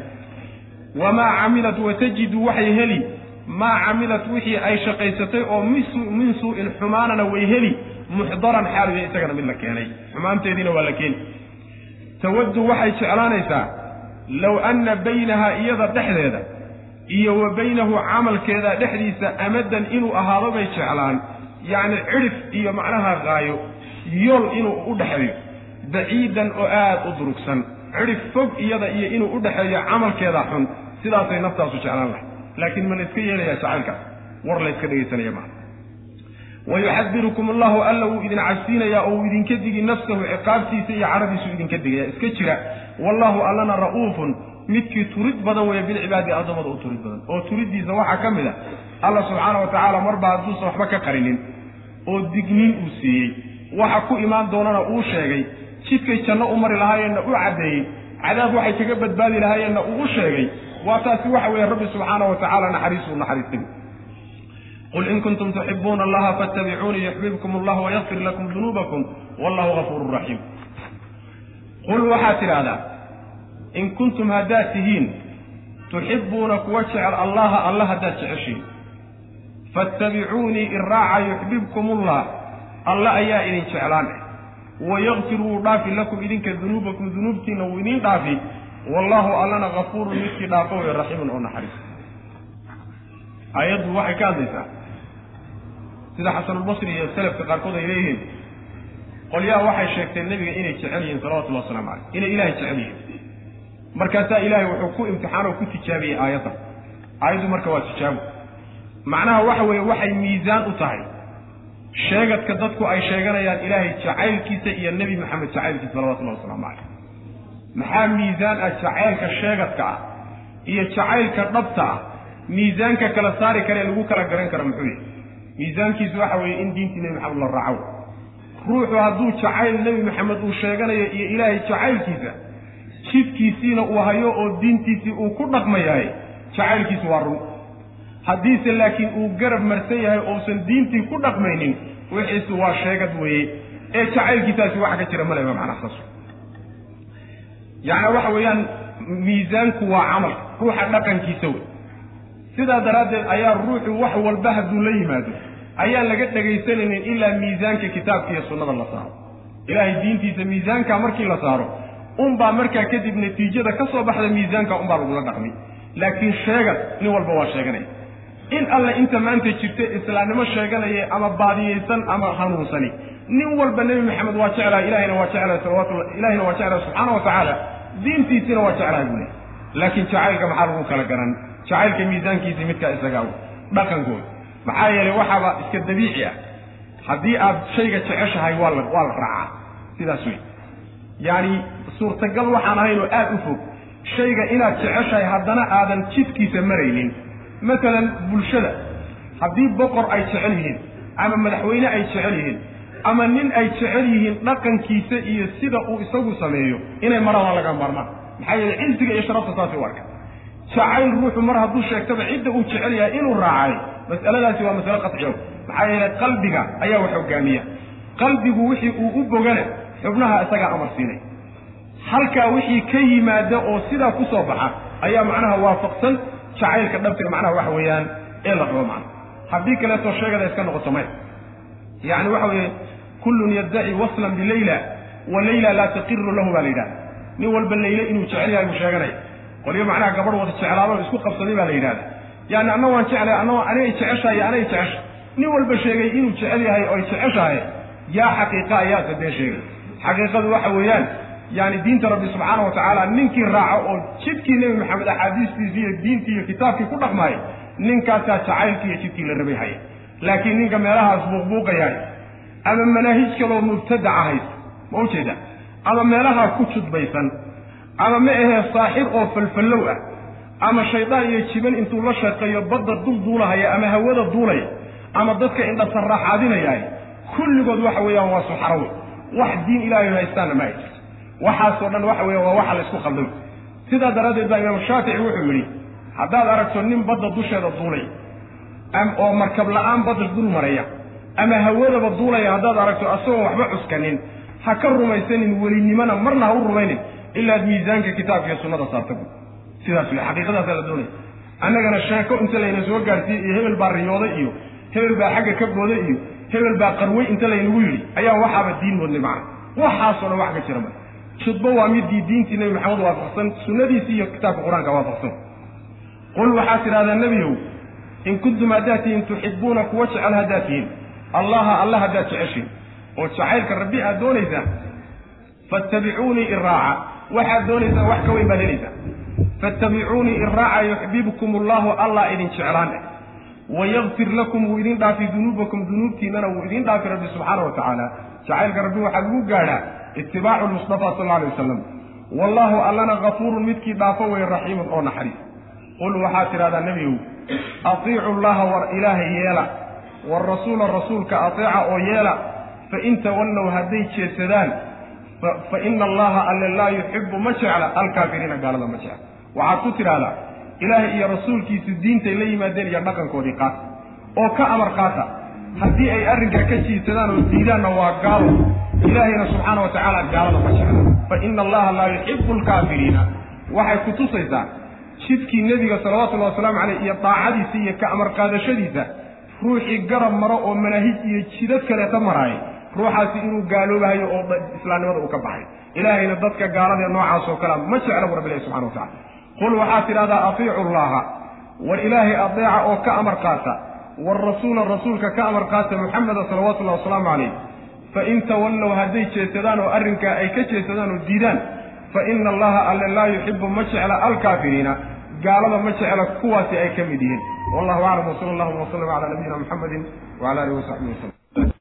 Wamaa camilat watajidu waxay heli. Maa camilat wixii ay shaqaysatay oo min suu-in xumaanana way heli. Muxdaran xaal uu yahay isagana mid la keenay. Xumaanteediina waa la keeni tawaddu waxay jeclaanaysaa low anna baynahaa iyada dhexdeeda iyo wa baynahu camalkeeda dhexdiisa amadan inuu ahaado bay jeclaan. Yacni cidhif iyo macnaha qaayo yool inuu u dhexeeyo baciidan oo aada u durugsan. Cidhif fog iyada iyo inuu u dhexeeyo camalkeeda xun sidaasay naftaasu jeclaan lahay laakiin ma la iska yeelayaa jacaylkaas war la yska dhegaysanaya maa wayuxadirukum allahu alla wuu idin cabsiinayaa oo uu idinka digi nafsahu ciqaabtiisa iyo caradiisu idinka digaya iska jira wallahu allana ra'uufun midkii turid badan weeye bilcibaadi addoommada u turid badan oo turiddiisa waxaa ka mid a alla subxaana wa tacaala marba hadduusan waxba ka qarinin oo digniin uu siiyey waxa ku imaan doonana uu sheegay jidkay janno u mari lahaayeenna u caddeeyey cadaab waxay kaga badbaadi lahaayeenna uu u sheegay waa taasi waxa weeye rabbi subxaana wa tacaala naxariisuu naxariistay qul in kuntum tuxibuuna allaha fattabicuunii yuxbibkum allah wayakfir lakum dunuubakum wallahu gafuurun raxiim qul waxaad tidhaahdaa in kuntum haddaad tihiin tuxibbuuna kuwa jecel allaha alla haddaad jeceshiin fattabicuunii iraaca yuxbibkum ullah alla ayaa idin jeclaan wayakfir wuu dhaafi lakum idinka dunuubakum dunuubtiinna wuu idiin dhaafi wallahu allana gafuurun midkii dhaafo wey raxiimun oo naxariis aayaddu waxay ka hadlaysaa sida xasanulbasri iyo selafka qaarkood ay leeyihiin qolyaha waxay sheegteen nebiga inay jecel yihiin salawatullahi waslamu caleyh inay ilaahay jecel yihiin. Markaasaa ilaahay wuxuu ku imtixaanoo ku tijaabiyey aayadda. Aayaddu marka waa tijaabo macnaha waxa weeye waxay miisaan u tahay. Sheegadka dadku ay sheeganayaan ilaahay jacaylkiisa iyo nebi maxamed jacaylkiisa salawatullahi wasalaamu caleyh maxaa miisaan ah jacaylka sheegadka ah iyo jacaylka dhabta ah? Miisaanka kala saari karee lagu kala garan karo muxuu yahay miisaankiisu waxa weeye in diintii nebi maxamed la raaco. Ruuxu hadduu jacayl nebi maxamed uu sheeganayo iyo ilaahay jacaylkiisa jidkiisiina uu hayo oo diintiisii uu ku dhaqmayahay jacaylkiisu waa run. Haddiise laakiin uu garab marsan yahay ousan diintii ku dhaqmaynin wixiisu waa sheegad weeye. Ee jacaylkiisaasi wax ka jira maleba macnaha saas. Yacni waxa weeyaan miisaanku waa camal ruuxa dhaqankiisa wey sidaa daraaddeed ayaa ruuxu wax walba hadduu la yimaado ayaan laga dhegaysanaynin ilaa miisaanka kitaabka iyo sunnada la saaro. Ilaahay diintiisa miisaanka markii la saaro unbaa markaa kadib natiijada ka soo baxda miisaanka unbaa lagula dhaqmi laakiin sheegad nin walba waa sheeganaya in alle inta maanta jirta islaamnimo sheeganaya ama baadiyeysan ama hanuunsani. Nin walba nebi maxamed waa jeclahay ilahayna waa jeclahay salawatullah ilahayna waa jeclahay subxaana wa diintiisina waa jeclahay buu lehy laakiin jacaylka maxaa lagu kala garan? Jacaylka miisaankiisii midkaa isagaa dhaqankooda maxaa yeelay waxaaba iska dabiici ah. Haddii aad shayga jeceshahay waa la waa la raacaa. Sidaas wey yacni suurtagal waxaan ahayn oo aada u fog. Shayga inaad jeceshahay haddana aadan jidkiisa maraynin. Masalan bulshada. Haddii boqor ay jecel yihiin ama madaxweyne ay jecel yihiin ama nin ay jecel yihiin dhaqankiisa iyo sida uu isagu sameeyo inay maraan waa laga maarmaan maxaa yeelay cizziga iyo sharafta saasi u arka jacayl ruuxu mar hadduu sheegtaba cidda uu jecel yahay inuu raacay mas'aladaasi waa masale qatciyo maxaa yeelay qalbiga ayaa wax hogaamiya. Qalbigu wixii uu u bogane xubnaha isagaa amar siinay. Halkaa wixii ka yimaada oo sidaa ku soo baxa ayaa macnaha waafaqsan jacaylka dhabtiga macnaha waxa weeyaan ee la qabo macna haddii kaleeto sheegada iska noqoto maya. Yacni waxa weeye kullun yaddaci waslan bilayla wa layla laa taqiru lahu baa la yidhahda nin walba layle inuu jecel yahay buu sheeganaya qolyo macnaha gabadh wada jeclaado isku qabsaday baa la yidhahda yani anna waan jeclay anna anigay jeceshahay iyo anay jecesha nin walba sheegay inuu jecel yahay oy jeceshahay yaa xaqiiqa ayaasa dee sheegay. Xaqiiqadu waxa weeyaan yani diinta rabbi subxaana wa tacaala ninkii raaco oo jidkii nebi maxamed axaadiistiisii iyo diintii iyo kitaabkii ku dhaqmaaya ninkaasaa jacaylkii iyo jidkii la rabay haya laakiin ninka meelahaas buuqbuuqayaay ama manaahij kaloo mubtadaca haysta ma ujeeda ama meelahaa ku judbaysan ama ma ahee saaxir oo falfallow ah. Ama shaydaan iyo jiban intuu la shaqeeyo badda dul duulahaya ama hawada duulaya ama dadka indhasarraaxaadinayaay kulligood waxa weeyaan waa suxarawe wax diin ilaahay haystaanna ma jirto waxaasoo dhan waxa weeya waa waxa la isku qaldamay sidaa daraaddeed baa imaamu shaafici wuxuu yidhi haddaad aragto nin badda dusheeda duulay oo markab la'aan badda dul maraya ama hawadaba duulaya haddaad aragto asagoo waxba cuskanin ha ka rumaysanin welinimona marna ha u rumaynin ilaad miisaanka kitaabka iyo sunnada saarta bu sidaas wey xaqiiqadaasaa la doonaya annagana sheeko inta layna soo gaarsiiyey iyo hebel baa riyooday iyo hebel baa xagga ka booday iyo hebel baa qarwey inta laynagu yidhi ayaa waxaaba diin moodnay macna waxaasoo dhan wax ka jira ma judbo waa midii diintii nebi maxamed waafaqsan sunnadiisii iyo kitaabka qur'aanka waafaqsan qul waxaad tidhahdaa nebiyow in kuntum haddaad tihiin tuxibuuna kuwa jecel haddaad tihiin allaha alla haddaad jeceshiin oo jacaylka rabbi aad doonaysaan fattabicuunii iraaca waxaad doonaysaan wax ka weyn baad helaysaan fattabicuunii iraaca yuxbibkum allahu allah idin jeclaan eh. Wayakfir lakum wuu idin dhaafi dunuubakum dunuubtiinana wuu idin dhaafi rabbi subxaana wa tacaala. Jacaylka rabbi waxaa lagu gaadhaa itibaacu lmustafa sal alay wasalam wallaahu allana kafuurun midkii dhaafo weeye raxiimun oo naxariis. Qul waxaad tidhahdaa nebigow atiicu llaha war ilaaha yeela warasuula rasuulka ateeca oo yeela fain tawallow hadday jeedsadaan fa ina allaha alle laa yuxibu ma jecla alkaafiriina gaalada ma jecla waxaad ku tidhahdaa ilaahay iyo rasuulkiisu diintay la yimaadeen iyo dhaqankoodii qaata oo ka amar qaata haddii ay arrinkaa ka jiidsadaan oo diidaanna waa gaalo ilaahayna subxaana wa tacaala gaalada ma jecla fa ina allaha laa yuxibu alkaafiriina. Waxay ku tusaysaa jidkii nebiga salawatullahi wasalaamu caleyh iyo daacadiisa iyo ka amar qaadashadiisa ruuxii garab maro oo manaahij iyo jidad kaleeta maraaya ruuxaasi inuu gaaloobahayo oo islaamnimada uu ka baxay. ilaahayna dadka gaaladee noocaas oo kalea ma jecla bu rabbilahi subxana wa tacala qul waxaad tidhahdaa atiicu llaha war ilaahay adeeca oo ka amar qaata warasuula rasuulka ka amar qaata muxameda salawatullahi wasalaamu calayh. fain tawallow hadday jeedsadaan oo arrinkaa ay ka jeedsadaan oo diidaan fa ina allaha alle laa yuxibu ma jecla alkaafiriina gaalada ma jecla kuwaasi ay ka mid yihiin. wallahu aclam wsala allahuma waslama cala nabiyina muxamedin wcala alihi wasaxbihi waslm